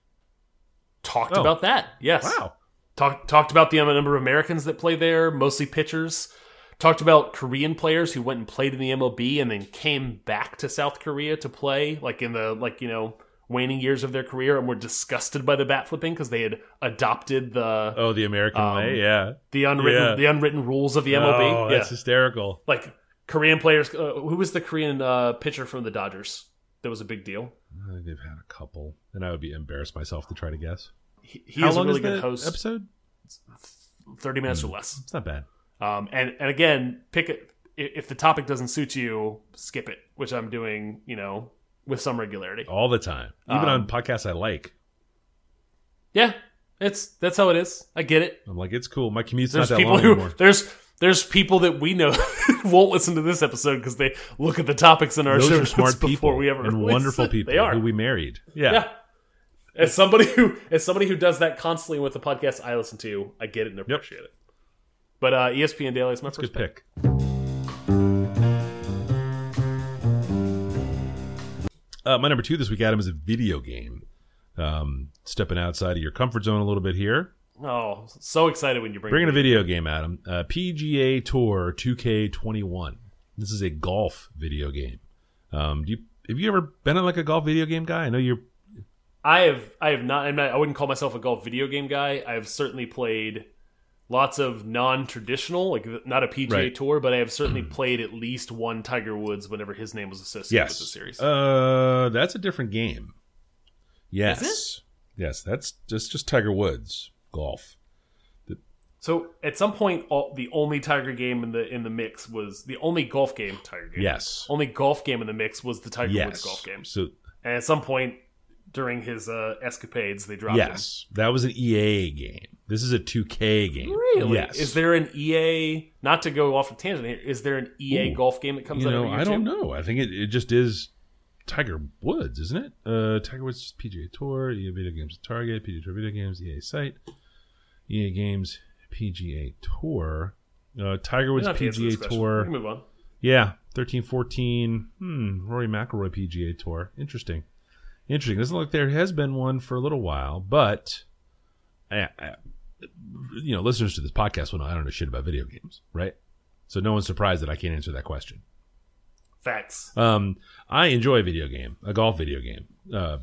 Speaker 1: talked
Speaker 2: Oh.
Speaker 1: about that. Yes.
Speaker 2: Wow.
Speaker 1: Talked talked about the number of Americans that play there, mostly pitchers. Talked about Korean players who went and played in the MLB and then came back to South Korea to play, like in the like you know waning years of their career, and were disgusted by the bat flipping because they had adopted the
Speaker 2: Oh, the American
Speaker 1: Um,
Speaker 2: way, yeah.
Speaker 1: the unwritten
Speaker 2: yeah.
Speaker 1: the unwritten rules of the MLB.
Speaker 2: Oh,
Speaker 1: yeah,
Speaker 2: that's hysterical.
Speaker 1: like Korean players. Uh, who was the Korean uh, pitcher from the Dodgers? That was a big deal.
Speaker 2: They've had a couple, and I would be embarrassed myself to try to guess.
Speaker 1: He, he
Speaker 2: How
Speaker 1: is a
Speaker 2: long
Speaker 1: really
Speaker 2: is
Speaker 1: good
Speaker 2: the
Speaker 1: host.
Speaker 2: episode?
Speaker 1: Thirty minutes or less.
Speaker 2: It's not bad.
Speaker 1: Um, and and again, pick it if the topic doesn't suit you, skip it, which I'm doing, you know, with some regularity.
Speaker 2: All the time, even
Speaker 1: Um,
Speaker 2: on podcasts I like.
Speaker 1: Yeah, it's that's how it is. I get it.
Speaker 2: I'm like, it's cool. My commute's
Speaker 1: There's
Speaker 2: not that
Speaker 1: people
Speaker 2: long
Speaker 1: who
Speaker 2: anymore.
Speaker 1: there's there's people that we know won't listen to this episode because they look at the topics in our
Speaker 2: Those
Speaker 1: show
Speaker 2: are smart people
Speaker 1: we ever
Speaker 2: and wonderful
Speaker 1: it.
Speaker 2: people
Speaker 1: They are.
Speaker 2: who we married. Yeah.
Speaker 1: yeah. As somebody who as somebody who does that constantly with the podcast I listen to, I get it and appreciate it. But uh, ESPN Daily is my first
Speaker 2: Good pick. Uh, my number two this week, Adam, is a video game. Um, stepping outside of your comfort zone a little bit here.
Speaker 1: Oh, so excited when you bring
Speaker 2: Bringing a video game, Adam. Uh, PGA Tour 2K21. This is a golf video game. Um, do you have you ever been in like a golf video game guy? I know you're.
Speaker 1: I have I have not, I'm not I wouldn't call myself a golf video game guy. I have certainly played lots of non-traditional, like not a PGA
Speaker 2: Right.
Speaker 1: tour, but I have certainly played at least one Tiger Woods whenever his name was associated
Speaker 2: Yes.
Speaker 1: with the series.
Speaker 2: Uh, that's a different game. Yes.
Speaker 1: Is
Speaker 2: Yes, that's just just Tiger Woods golf.
Speaker 1: so at some point, all, the only Tiger game in the in the mix was the only golf game Tiger game.
Speaker 2: Yes.
Speaker 1: only golf game in the mix was the Tiger Woods golf game.
Speaker 2: So
Speaker 1: And at some point during his uh, escapades, they dropped him.
Speaker 2: yes, that was an EA game. This is a 2K game.
Speaker 1: Really?
Speaker 2: Yes.
Speaker 1: Is there an EA? Not to go off a tangent here. Is there an EA
Speaker 2: Ooh.
Speaker 1: golf game that comes
Speaker 2: you
Speaker 1: out
Speaker 2: know, I don't know. I think it, it just is Tiger Woods, isn't it? Uh, Tiger Woods PGA Tour, EA Video Games Target, PGA Tour Video Games, EA Site, EA Games PGA Tour, uh, Tiger Woods
Speaker 1: don't have to answer this
Speaker 2: PGA Tour.
Speaker 1: move on.
Speaker 2: Yeah, thirteen, fourteen. Hmm, Rory McIlroy PGA Tour. Interesting. Interesting. Doesn't look like there has been one for a little while, but I, I, you know, listeners to this podcast will know I don't know shit about video games, right? So no one's surprised that I can't answer that question.
Speaker 1: Facts.
Speaker 2: Um, I enjoy a video game, a golf video game, uh,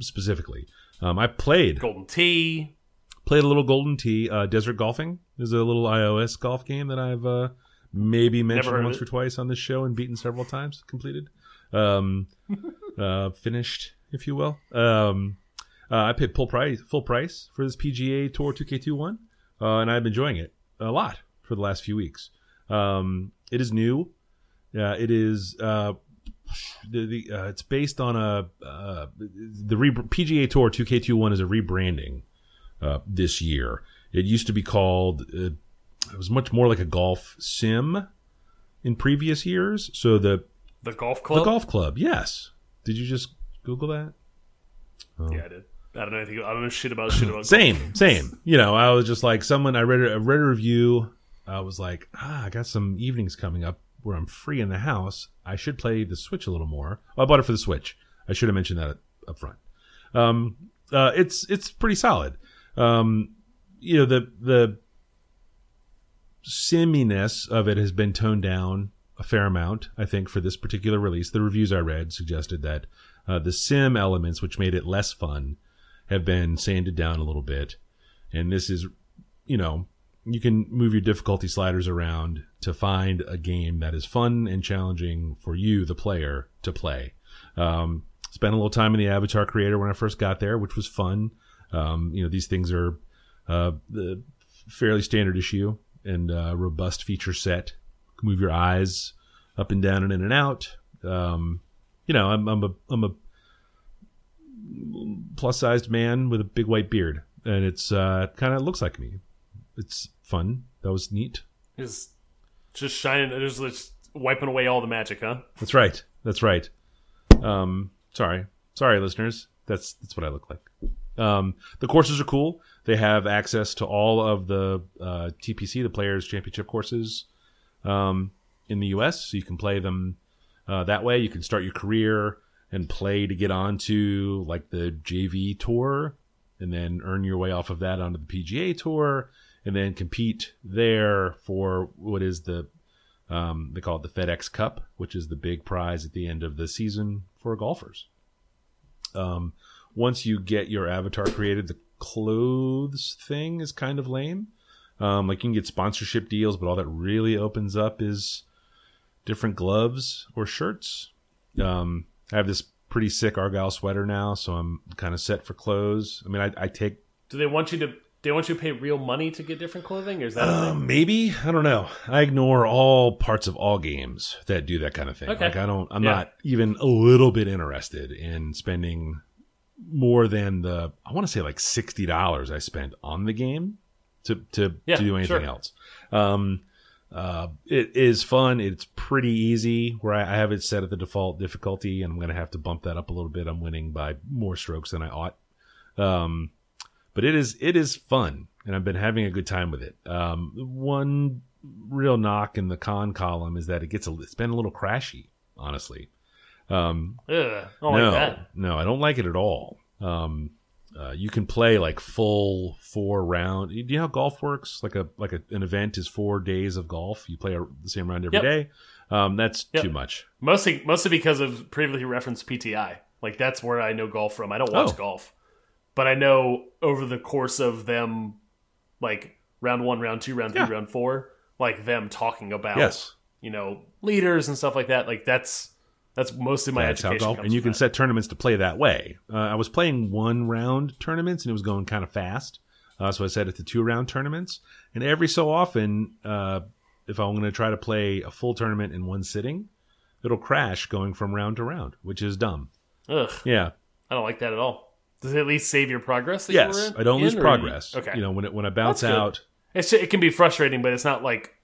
Speaker 2: specifically. Um, I played
Speaker 1: Golden Tee.
Speaker 2: played a little Golden Tee. Uh, Desert Golfing is a little iOS golf game that I've uh, maybe mentioned once or twice on this show and beaten several times. Completed, um, uh, finished, if you will. Um, uh, I paid full price, full price for this PGA Tour 2K21, uh, and I've been enjoying it a lot for the last few weeks. Um, it is new. Uh, it is uh, the, the uh, it's based on a uh, the re- PGA Tour 2K21 is a rebranding uh, this year. It used to be called. Uh, it was much more like a golf sim in previous years. So the
Speaker 1: The golf club, the
Speaker 2: golf club, yes. Did you just Google that?
Speaker 1: Yeah, I did. I don't know anything. I don't know shit about shit about
Speaker 2: Same, same. You know, I was just like someone. I read a, I read a review. I was like, ah, I got some evenings coming up where I'm free in the house. I should play the Switch a little more. Oh, I bought it for the Switch. I should have mentioned that up front. Um, uh, it's it's pretty solid. Um, you know, the the simminess of it has been toned down a fair amount. I think for this particular release, the reviews I read suggested that uh, the sim elements, which made it less fun, have been sanded down a little bit. And this is, you know, you can move your difficulty sliders around to find a game that is fun and challenging for you, the player, to play. Um, spent a little time in the Avatar Creator when I first got there, which was fun. Um, you know, these things are uh, the fairly standard issue and uh, robust feature set. Move your eyes up and down and in and out. Um, you know, I'm, I'm a I'm a plus sized man with a big white beard, and it's uh, kind of looks like me. It's fun. That was neat.
Speaker 1: Just, just shining. Just, just wiping away all the magic, huh?
Speaker 2: That's right. That's right. Um, sorry, sorry, listeners. That's that's what I look like. Um, the courses are cool. They have access to all of the uh, TPC, the Players Championship courses, um, in the U.S. So you can play them uh, that way. You can start your career and play to get onto like the JV tour, and then earn your way off of that onto the PGA tour, and then compete there for what is the um, they call it the FedEx Cup, which is the big prize at the end of the season for golfers. Um, once you get your avatar created, the clothes thing is kind of lame. Um, like you can get sponsorship deals, but all that really opens up is different gloves or shirts. Um, I have this pretty sick Argyle sweater now, so I'm kind of set for clothes. I mean, I, I take
Speaker 1: Do they want you to? They want you to pay real money to get different clothing, or is that?
Speaker 2: Um, maybe I don't know. I ignore all parts of all games that do that kind of thing.
Speaker 1: Okay.
Speaker 2: Like I don't. I'm
Speaker 1: Yeah.
Speaker 2: not even a little bit interested in spending more than the. I want to say like sixty dollars I spent on the game to to,
Speaker 1: Yeah,
Speaker 2: to do anything
Speaker 1: sure.
Speaker 2: else. Um, uh, it is fun. It's pretty easy. Where I, I have it set at the default difficulty, and I'm going to have to bump that up a little bit. I'm winning by more strokes than I ought. Um, but it is it is fun, and I've been having a good time with it. Um, one real knock in the con column is that it gets a it's been a little crashy, honestly. Um,
Speaker 1: Ugh, I don't
Speaker 2: no,
Speaker 1: like that.
Speaker 2: no, I don't like it at all. Um, uh, you can play like full four round. Do you know how golf works? Like a like a, an event is four days of golf. You play a, the same round every
Speaker 1: Yep.
Speaker 2: day. Um, that's
Speaker 1: Yep.
Speaker 2: too much.
Speaker 1: Mostly, mostly because of previously referenced PTI. Like that's where I know golf from. I don't watch
Speaker 2: Oh.
Speaker 1: golf, but I know over the course of them, like round one, round two, round three,
Speaker 2: Yeah.
Speaker 1: round four, like them talking about
Speaker 2: Yes.
Speaker 1: you know leaders and stuff like that. Like that's that's mostly my
Speaker 2: That's
Speaker 1: education.
Speaker 2: golf, and you can
Speaker 1: that.
Speaker 2: set tournaments to play that way. Uh, I was playing one round tournaments, and it was going kind of fast. Uh, so I set it to two round tournaments, and every so often, uh, if I'm going to try to play a full tournament in one sitting, it'll crash going from round to round, which is dumb.
Speaker 1: Ugh,
Speaker 2: Yeah.
Speaker 1: I don't like that at all. Does it at least save your progress? That you
Speaker 2: Yes,
Speaker 1: were in-
Speaker 2: I don't lose
Speaker 1: in, or
Speaker 2: progress.
Speaker 1: You, okay,
Speaker 2: You know, when it when I bounce out,
Speaker 1: it's it can be frustrating, but it's not like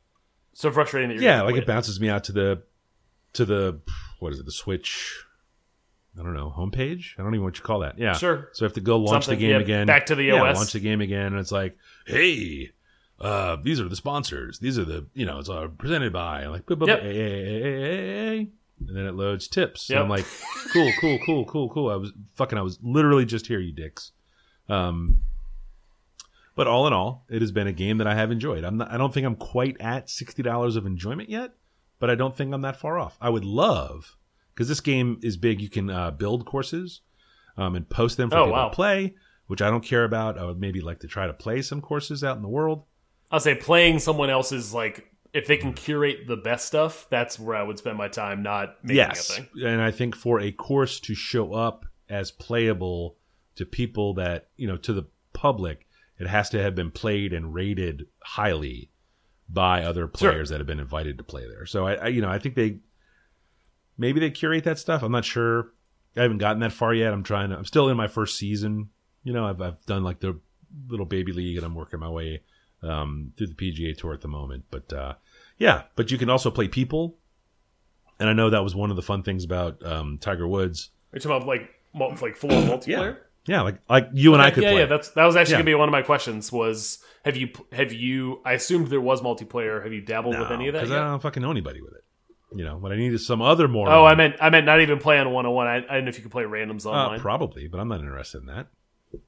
Speaker 1: so frustrating that you're
Speaker 2: yeah, like it bounces me out to the to the what is it, the Switch? I don't know, homepage. I don't even know what you call that. Yeah,
Speaker 1: Sure.
Speaker 2: So I have to go launch
Speaker 1: Something,
Speaker 2: the game
Speaker 1: yeah,
Speaker 2: again.
Speaker 1: back to the
Speaker 2: yeah,
Speaker 1: OS.
Speaker 2: launch the game again, and it's like, hey, uh, these are the sponsors. These are the you know, it's uh, presented by like, blah, blah,
Speaker 1: Yep.
Speaker 2: hey, hey, hey, and then it loads tips. And I'm like, cool, cool, cool, cool, cool. I was fucking, I was literally just here, you dicks. Um, but all in all, it has been a game that I have enjoyed. I'm not, I don't think I'm quite at sixty dollars of enjoyment yet, but I don't think I'm that far off. I would love because this game is big. You can uh, build courses um, and post them for
Speaker 1: Oh,
Speaker 2: people
Speaker 1: wow.
Speaker 2: to play, which I don't care about. I would maybe like to try to play some courses out in the world.
Speaker 1: I'll say playing someone else's like if they can curate the best stuff, that's where I would spend my time, not making
Speaker 2: yes,
Speaker 1: a thing.
Speaker 2: and I think for a course to show up as playable to people that you know to the public, it has to have been played and rated highly by other players that have been invited to play there. So I, I, you know, I think they maybe they curate that stuff. I'm not sure. I haven't gotten that far yet. I'm trying to. I'm still in my first season. You know, I've I've done like the little baby league, and I'm working my way um, through the PGA Tour at the moment. But uh, yeah, but you can also play people, and I know that was one of the fun things about um, Tiger Woods.
Speaker 1: Talking about like like full multiplayer?
Speaker 2: Yeah, like like you and I could
Speaker 1: yeah,
Speaker 2: play.
Speaker 1: yeah. That's that was actually
Speaker 2: Yeah.
Speaker 1: gonna be one of my questions. Was have you have you? I assumed there was multiplayer. Have you dabbled with any of that?
Speaker 2: because I don't fucking know anybody with it. You know, what I need is some other more.
Speaker 1: Oh, I meant I meant not even play on one on one. I I didn't know if you could play randoms
Speaker 2: uh,
Speaker 1: online.
Speaker 2: probably, but I'm not interested in that.
Speaker 1: Eh,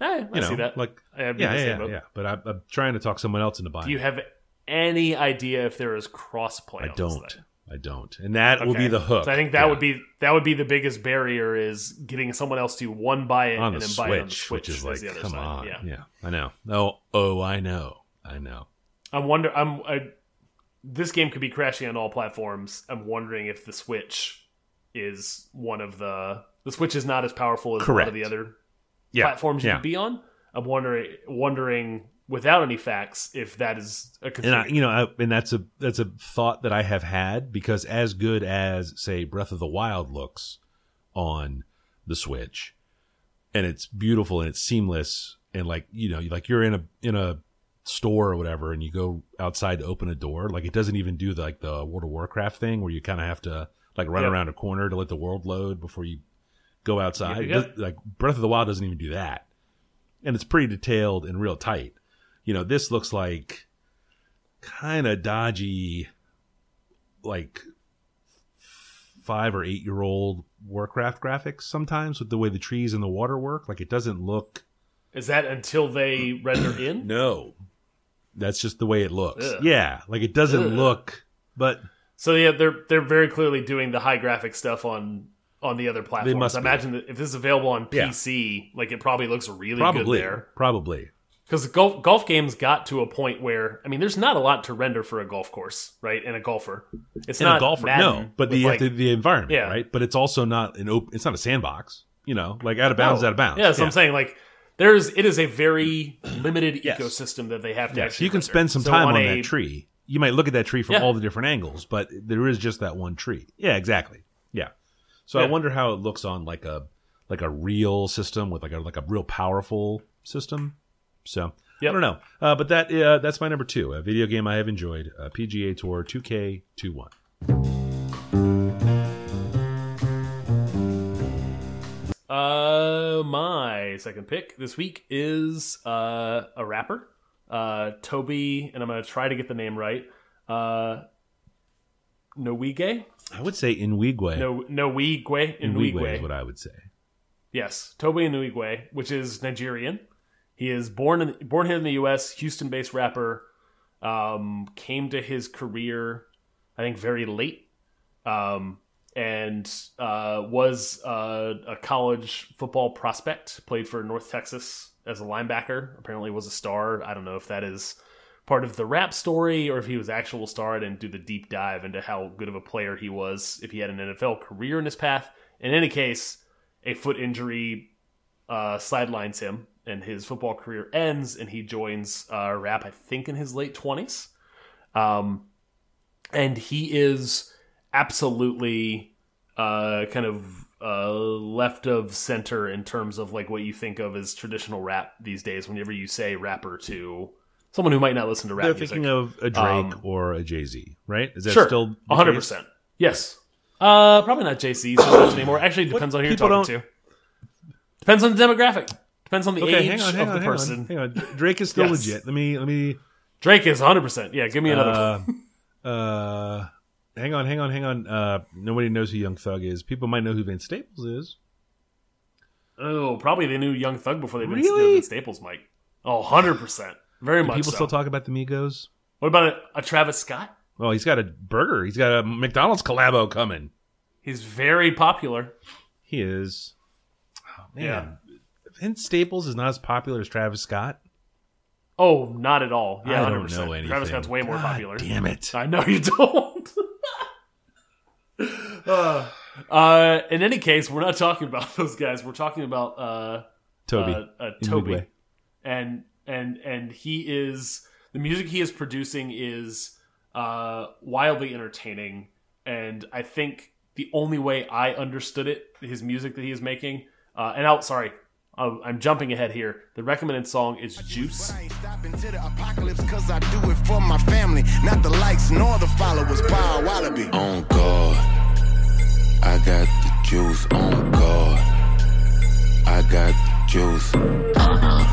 Speaker 1: I
Speaker 2: You know,
Speaker 1: see that.
Speaker 2: like yeah, yeah, yeah, yeah. But I, I'm trying to talk someone else into buying.
Speaker 1: Do you have any idea if there is crossplay?
Speaker 2: I
Speaker 1: on
Speaker 2: don't. I don't, and that will be the hook.
Speaker 1: So I think that
Speaker 2: Yeah.
Speaker 1: would be that would be the biggest barrier is getting someone else to one buy it
Speaker 2: on
Speaker 1: and
Speaker 2: the
Speaker 1: then
Speaker 2: Switch,
Speaker 1: buy it on the Switch,
Speaker 2: which is like,
Speaker 1: the other
Speaker 2: come
Speaker 1: side.
Speaker 2: on,
Speaker 1: Yeah.
Speaker 2: yeah, I know. Oh, oh, I know, I know.
Speaker 1: I'm wonder. I'm. I, this game could be crashing on all platforms. I'm wondering if the Switch is one of the. The Switch is not as powerful as a lot of the other
Speaker 2: Yeah,
Speaker 1: platforms
Speaker 2: yeah.
Speaker 1: you'd be on. I'm wondering, wondering without any facts if that is a
Speaker 2: and I, you know, I, and that's a that's a thought that I have had because as good as say Breath of the Wild looks on the Switch, and it's beautiful and it's seamless and like you know, like you're in a in a store or whatever, and you go outside to open a door, like it doesn't even do the, like the World of Warcraft thing where you kind of have to like run
Speaker 1: Yep.
Speaker 2: around a corner to let the world load before you go outside.
Speaker 1: Yep, yep.
Speaker 2: does- like Breath of the Wild doesn't even do that, and it's pretty detailed and real tight. You know, this looks like kind of dodgy, like five or eight year old Warcraft graphics sometimes with the way the trees and the water work. Like it doesn't look.
Speaker 1: is that until they render in?
Speaker 2: No, that's just the way it looks.
Speaker 1: Ugh.
Speaker 2: Yeah, like it doesn't
Speaker 1: Ugh.
Speaker 2: look. But
Speaker 1: So yeah, they're they're very clearly doing the high graphic stuff on on the other platforms.
Speaker 2: must
Speaker 1: I
Speaker 2: be.
Speaker 1: imagine that if this is available on
Speaker 2: Yeah.
Speaker 1: PC, like it probably looks really
Speaker 2: probably,
Speaker 1: good there.
Speaker 2: probably.
Speaker 1: Because golf golf games got to a point where I mean, there's not a lot to render for a golf course, right? And a golfer, it's
Speaker 2: In
Speaker 1: not
Speaker 2: a golfer,
Speaker 1: Madden
Speaker 2: no, but the,
Speaker 1: like,
Speaker 2: the the environment,
Speaker 1: Yeah.
Speaker 2: right? But it's also not an open. It's not a sandbox. You know, like out of bounds,
Speaker 1: no.
Speaker 2: out of bounds.
Speaker 1: Yeah, so I'm saying like there's it is a very limited
Speaker 2: Yes.
Speaker 1: ecosystem that they have to.
Speaker 2: Yeah,
Speaker 1: actually
Speaker 2: you can
Speaker 1: render.
Speaker 2: spend some
Speaker 1: So
Speaker 2: time on,
Speaker 1: a-
Speaker 2: that tree. You might look at that tree from
Speaker 1: Yeah.
Speaker 2: all the different angles, but there is just that one tree. Yeah, exactly. Yeah. So I wonder how it looks on like a like a real system with like a like a real powerful system. So I don't know, uh, but that uh, that's my number two, a video game I have enjoyed, uh, PGA Tour 2K21.
Speaker 1: Uh, my second pick this week is uh, a rapper, uh, Toby, and I'm gonna try to get the name right. Uh, Noige,
Speaker 2: I would say Inwigwe.
Speaker 1: no, Noigwe,
Speaker 2: Inwigwe is what I would say.
Speaker 1: Yes, Toby Inuigwe, which is Nigerian. He is born in, born here in the U.S. Houston-based rapper. Um, came to his career, I think, very late. Um, and uh, was uh, a college football prospect. Played for North Texas as a linebacker. Apparently, was a star. I don't know if that is part of the rap story or if he was actual star. Didn't do the deep dive into how good of a player he was. If he had an NFL career in his path. In any case, a foot injury uh, sidelines him, and his football career ends, and he joins uh, rap. I think in his late twenties. Um, and he is absolutely uh, kind of uh, left of center in terms of like what you think of as traditional rap these days. Whenever you say rapper to someone who might not listen to rap
Speaker 2: They're
Speaker 1: music,
Speaker 2: thinking of a Drake
Speaker 1: Um,
Speaker 2: or a Jay Z, right? Is that
Speaker 1: sure,
Speaker 2: still the
Speaker 1: hundred percent, yes. Uh, probably not Jay Z so much anymore. Actually, it depends on who you're talking to. Depends on the demographic. Depends on the
Speaker 2: Okay,
Speaker 1: age
Speaker 2: hang on, hang
Speaker 1: of
Speaker 2: on,
Speaker 1: the
Speaker 2: hang
Speaker 1: person.
Speaker 2: on, hang on. Drake is still
Speaker 1: Yes.
Speaker 2: legit. Let me let me
Speaker 1: Drake is 100. percent Yeah, give me another.
Speaker 2: uh, uh hang on, hang on, hang on. Uh nobody knows who Young Thug is. People might know who Vince Staples is.
Speaker 1: oh, probably they knew Young Thug before they knew
Speaker 2: Really?
Speaker 1: Vince Staples, Mike. Oh, 100 percent. Very
Speaker 2: Do
Speaker 1: much.
Speaker 2: people
Speaker 1: so.
Speaker 2: still talk about the Migos?
Speaker 1: What about a, a Travis Scott?
Speaker 2: Well, he's got a burger. He's got a McDonald's collabo coming.
Speaker 1: He's very popular.
Speaker 2: He is. Oh, man. Vince Staples is not as popular as Travis Scott.
Speaker 1: Oh, not at all. Yeah,
Speaker 2: I
Speaker 1: 100%.
Speaker 2: don't know anything.
Speaker 1: Travis Scott's way more
Speaker 2: God
Speaker 1: popular.
Speaker 2: Damn it.
Speaker 1: I know you don't. uh, uh, in any case, we're not talking about those guys. We're talking about uh,
Speaker 2: Toby.
Speaker 1: uh, uh, Toby, and and and he is the music he is producing is uh, wildly entertaining, and I think the only way I understood it, his music that he is making, uh, and out. Sorry, I'm I'm jumping ahead here. The recommended song is Juice.
Speaker 5: I ain't stopping to the apocalypse cause I do it for my family, not the likes nor the followers. Power Wallaby.
Speaker 6: On God, I got the juice. On God, I got the juice. I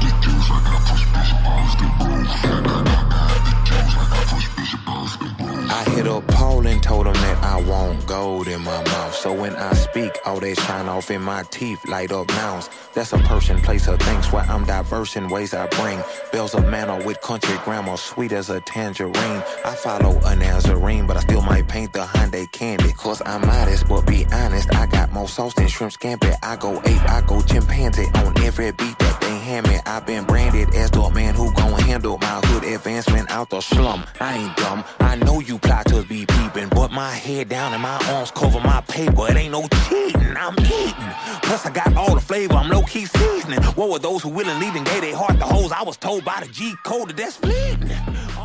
Speaker 6: So when I speak, all that shine off in my teeth light up nouns. That's a person, place, or things where I'm diverse in ways I bring. Bells of manner with country grammar, sweet as a tangerine. I follow a Nazarene, but I still might paint the Hyundai candy. Cause I'm modest, but be honest, I got more sauce than shrimp scampi. I go ape, I go chimpanzee on every beat that they hand me. I've been branded as the man who gon' handle my hood advancement out the slum. I ain't dumb, I know you plotters be peeping, but my head down and my arms cover my paper. It ain't no cheating, I'm eating. Plus I got all the flavor, I'm low key seasoning. What were those who willingly and gave their heart the hoes? I was told by the G code that that's fleeting.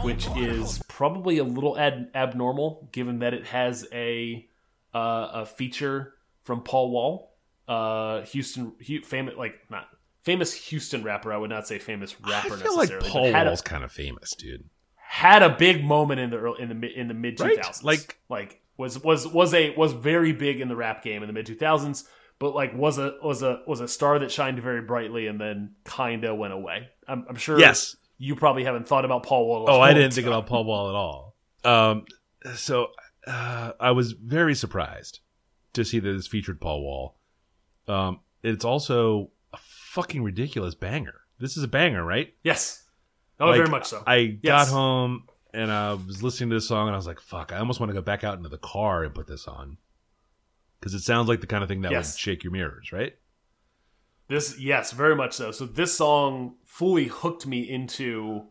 Speaker 1: which is probably a little ad- abnormal given that it has a uh, a feature from Paul Wall, uh, Houston, famous like not famous Houston rapper. I would not say famous rapper
Speaker 2: I
Speaker 1: rapper
Speaker 2: feel like
Speaker 1: necessarily.
Speaker 2: Paul Wall's
Speaker 1: a,
Speaker 2: kind of famous, dude.
Speaker 1: had a big moment in the early, in the mi- in the mid two thousands. Right?
Speaker 2: Like-
Speaker 1: like was was was a was very big in the rap game in the mid two thousands. But like was a was a was a star that shined very brightly and then kinda went away. I'm, I'm sure.
Speaker 2: Yes.
Speaker 1: you probably haven't thought about Paul Wall.
Speaker 2: Oh, I didn't think about Paul Wall at all. Um, so uh, I was very surprised to see that this featured Paul Wall. Um, it's also a fucking ridiculous banger. This is a banger, right?
Speaker 1: Yes. Oh,
Speaker 2: Like,
Speaker 1: very much so.
Speaker 2: I got home and I was listening to this song and I was like, "Fuck!" I almost want to go back out into the car and put this on because it sounds like the kind of thing that
Speaker 1: Yes.
Speaker 2: would shake your mirrors, right?
Speaker 1: This, yes, very much so. So this song fully hooked me into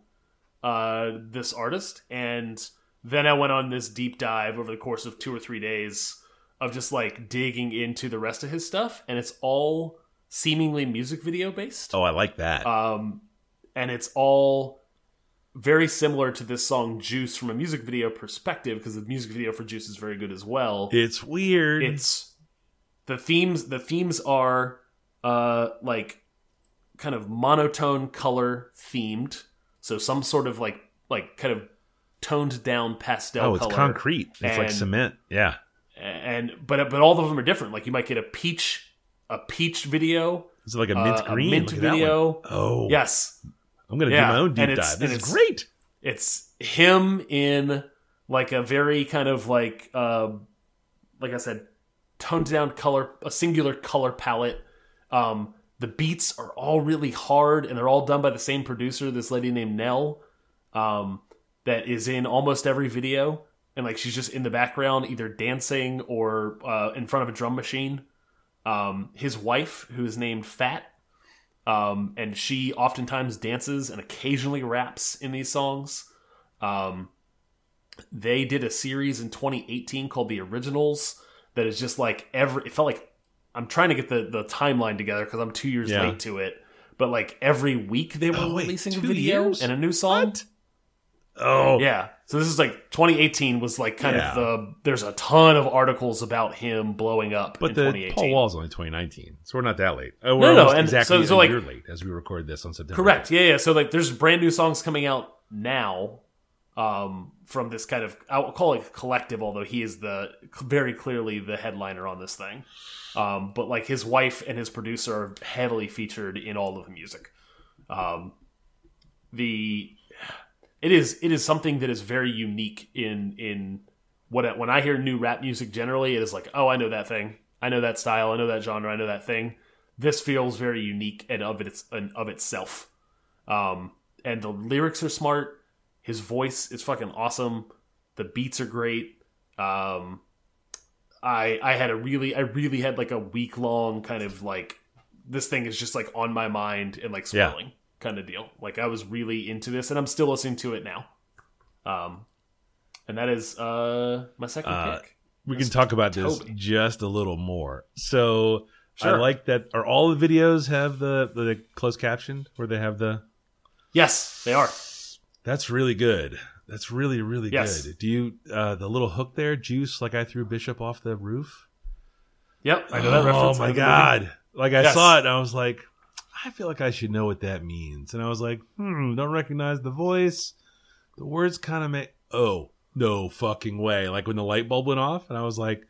Speaker 1: uh, this artist, and then I went on this deep dive over the course of two or three days of just like digging into the rest of his stuff, and it's all seemingly music video based.
Speaker 2: Oh, I like that.
Speaker 1: Um, and it's all very similar to this song Juice from a music video perspective because the music video for Juice is very good as well.
Speaker 2: it's weird.
Speaker 1: it's the themes the themes are uh like kind of monotone color themed so some sort of like like kind of toned down pastel
Speaker 2: oh, it's
Speaker 1: color
Speaker 2: concrete. It's like cement. Yeah.
Speaker 1: and but but all of them are different like you might get a peach a peach video
Speaker 2: Is it like a mint
Speaker 1: uh,
Speaker 2: green?
Speaker 1: a mint
Speaker 2: Look at that one.
Speaker 1: video
Speaker 2: Oh,
Speaker 1: yes
Speaker 2: I'm gonna
Speaker 1: Yeah,
Speaker 2: do my own deep
Speaker 1: and
Speaker 2: dive. This is great.
Speaker 1: it's him in like a very kind of like um like I said, toned down color, a singular color palette. Um, the beats are all really hard, and they're all done by the same producer, this lady named Nell, um, that is in almost every video. and like she's just in the background, either dancing or uh, in front of a drum machine. Um, his wife, who is named Fat, um, and she oftentimes dances and occasionally raps in these songs. Um, they did a series in 2018 called The Originals that is just like every. It felt like I'm trying to get the the timeline together because I'm two years
Speaker 2: Yeah.
Speaker 1: late to it. But like every week they were
Speaker 2: Oh, wait,
Speaker 1: releasing a video
Speaker 2: years?
Speaker 1: and a new song.
Speaker 2: What? Oh,
Speaker 1: Yeah. So this is like 2018 was like kind
Speaker 2: Yeah.
Speaker 1: of the. There's a ton of articles about him blowing up
Speaker 2: But
Speaker 1: in
Speaker 2: the
Speaker 1: 2018.
Speaker 2: Paul Wall's only 2019, so we're not that late. Oh,
Speaker 1: No,
Speaker 2: we're
Speaker 1: no,
Speaker 2: almost
Speaker 1: and
Speaker 2: exactly
Speaker 1: so- so,
Speaker 2: a
Speaker 1: like-
Speaker 2: year late as we record this on September.
Speaker 1: Correct. Yeah, yeah. So like, there's brand new songs coming out now um, from this kind of I'll call it collective, although he is the very clearly the headliner on this thing. Um, but like his wife and his producer are heavily featured in all of the music. Um, the it is it is something that is very unique in in what when I hear new rap music generally it is like oh I know that thing. I know that style. I know that genre. I know that thing. This feels very unique and of its and of itself. Um and the lyrics are smart. His voice is fucking awesome. The beats are great. Um I I had a really I really had like a week long kind of like this thing is just like on my mind and like
Speaker 2: Yeah.
Speaker 1: Kind of deal. Like I was really into this and I'm still listening to it now. Um and that is uh my second
Speaker 2: Uh,
Speaker 1: pick.
Speaker 2: We can talk about this just a little more. So I like that. Are all the videos have the the closed caption where they have the?
Speaker 1: Yes, they are.
Speaker 2: That's really good. That's really really
Speaker 1: Yes.
Speaker 2: good. Do you uh the little hook there, juice? Like I threw Bishop off the roof.
Speaker 1: Yep, I know that reference.
Speaker 2: Oh my
Speaker 1: know the movie.
Speaker 2: god! Like I
Speaker 1: Yes.
Speaker 2: saw it, and I was like, I feel like I should know what that means. And I was like, hmm, don't recognize the voice. The words kind of make. Oh no, fucking way! Like when the light bulb went off, and I was like,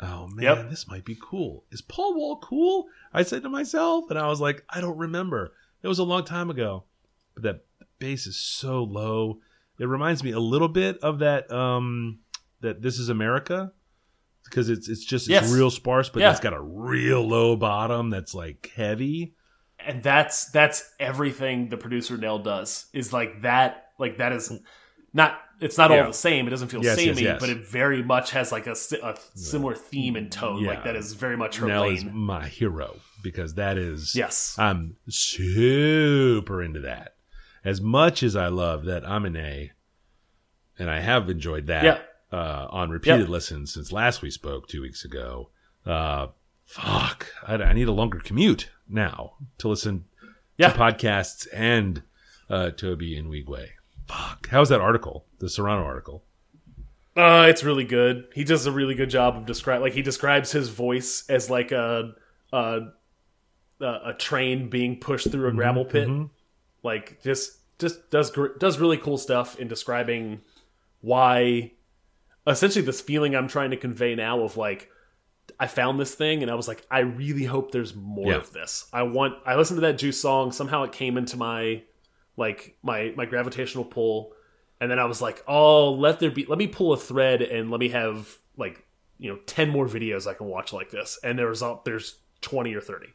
Speaker 2: oh man,
Speaker 1: Yep.
Speaker 2: this might be cool. Is Paul Wall cool? I said to myself, and I was like, I don't remember. It was a long time ago, but that bass is so low. It reminds me a little bit of that. Um, that this is America because it's it's just it's
Speaker 1: Yes.
Speaker 2: real sparse, but
Speaker 1: Yeah.
Speaker 2: it's got a real low bottom that's like heavy.
Speaker 1: And that's that's everything the producer Nell does is like that like that is not it's not
Speaker 2: Yeah.
Speaker 1: all the same it doesn't feel
Speaker 2: Yes, yes,
Speaker 1: samey
Speaker 2: yes.
Speaker 1: but it very much has like a, a similar theme and tone
Speaker 2: Yeah.
Speaker 1: like that is very much her
Speaker 2: Nell
Speaker 1: lane
Speaker 2: is my hero because that is
Speaker 1: yes
Speaker 2: I'm super into that. As much as I love that I'm an A, and I have enjoyed that
Speaker 1: Yeah.
Speaker 2: uh, on repeated
Speaker 1: Yep.
Speaker 2: listens since last we spoke two weeks ago. Uh, fuck, I, I need a longer commute now to listen
Speaker 1: Yeah.
Speaker 2: to podcasts and uh, Toby and Wigway. Fuck, how's that article? The Serrano article.
Speaker 1: uh it's really good he does a really good job of describe like he describes his voice as like a a a, train being pushed through a
Speaker 2: Mm-hmm,
Speaker 1: gravel pit like just just does gr- does really cool stuff in describing why essentially this feeling I'm trying to convey now of like I found this thing and I was like I really hope there's more
Speaker 2: Yeah.
Speaker 1: of this. I want I listened to that Juice song somehow it came into my like my my gravitational pull and then I was like oh let there be let me pull a thread and let me have like you know 10 more videos I can watch like this and there's up there's 20 or 30.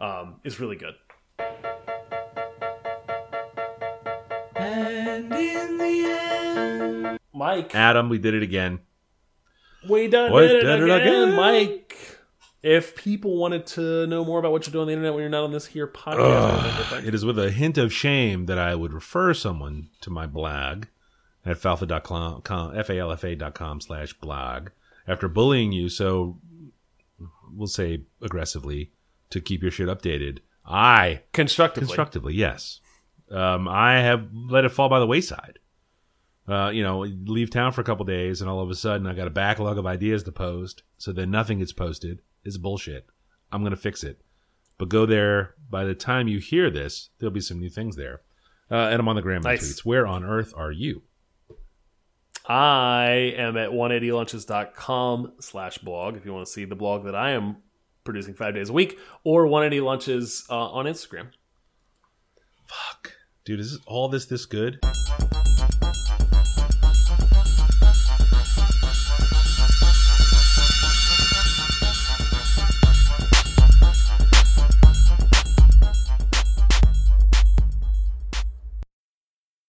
Speaker 1: Um it's really good. And in the end, Mike,
Speaker 2: Adam, we did it again.
Speaker 1: We done
Speaker 2: We
Speaker 1: did it,
Speaker 2: did it
Speaker 1: again.
Speaker 2: again.
Speaker 1: Mike. If people wanted to know more about what you're doing on the internet when you're not on this here podcast, what would they think?
Speaker 2: It is with a hint of shame that I would refer someone to my blog at falfa.com, F-A-L-F-A.com slash blog after bullying you so, we'll say aggressively, to keep your shit updated. I,
Speaker 1: constructively.
Speaker 2: constructively, yes. Um, I have let it fall by the wayside. Uh, you know, leave town for a couple days, and all of a sudden I got a backlog of ideas to post. So then nothing gets posted. It's bullshit. I'm gonna fix it. But go there. By the time you hear this, there'll be some new things there. Uh, and I'm on the gram
Speaker 1: Nice.
Speaker 2: tweets. Where on earth are you?
Speaker 1: I am at 180lunches.com slash blog if you want to see the blog that I am producing five days a week, or 180 lunches uh, on Instagram.
Speaker 2: Fuck, dude, is all this this good?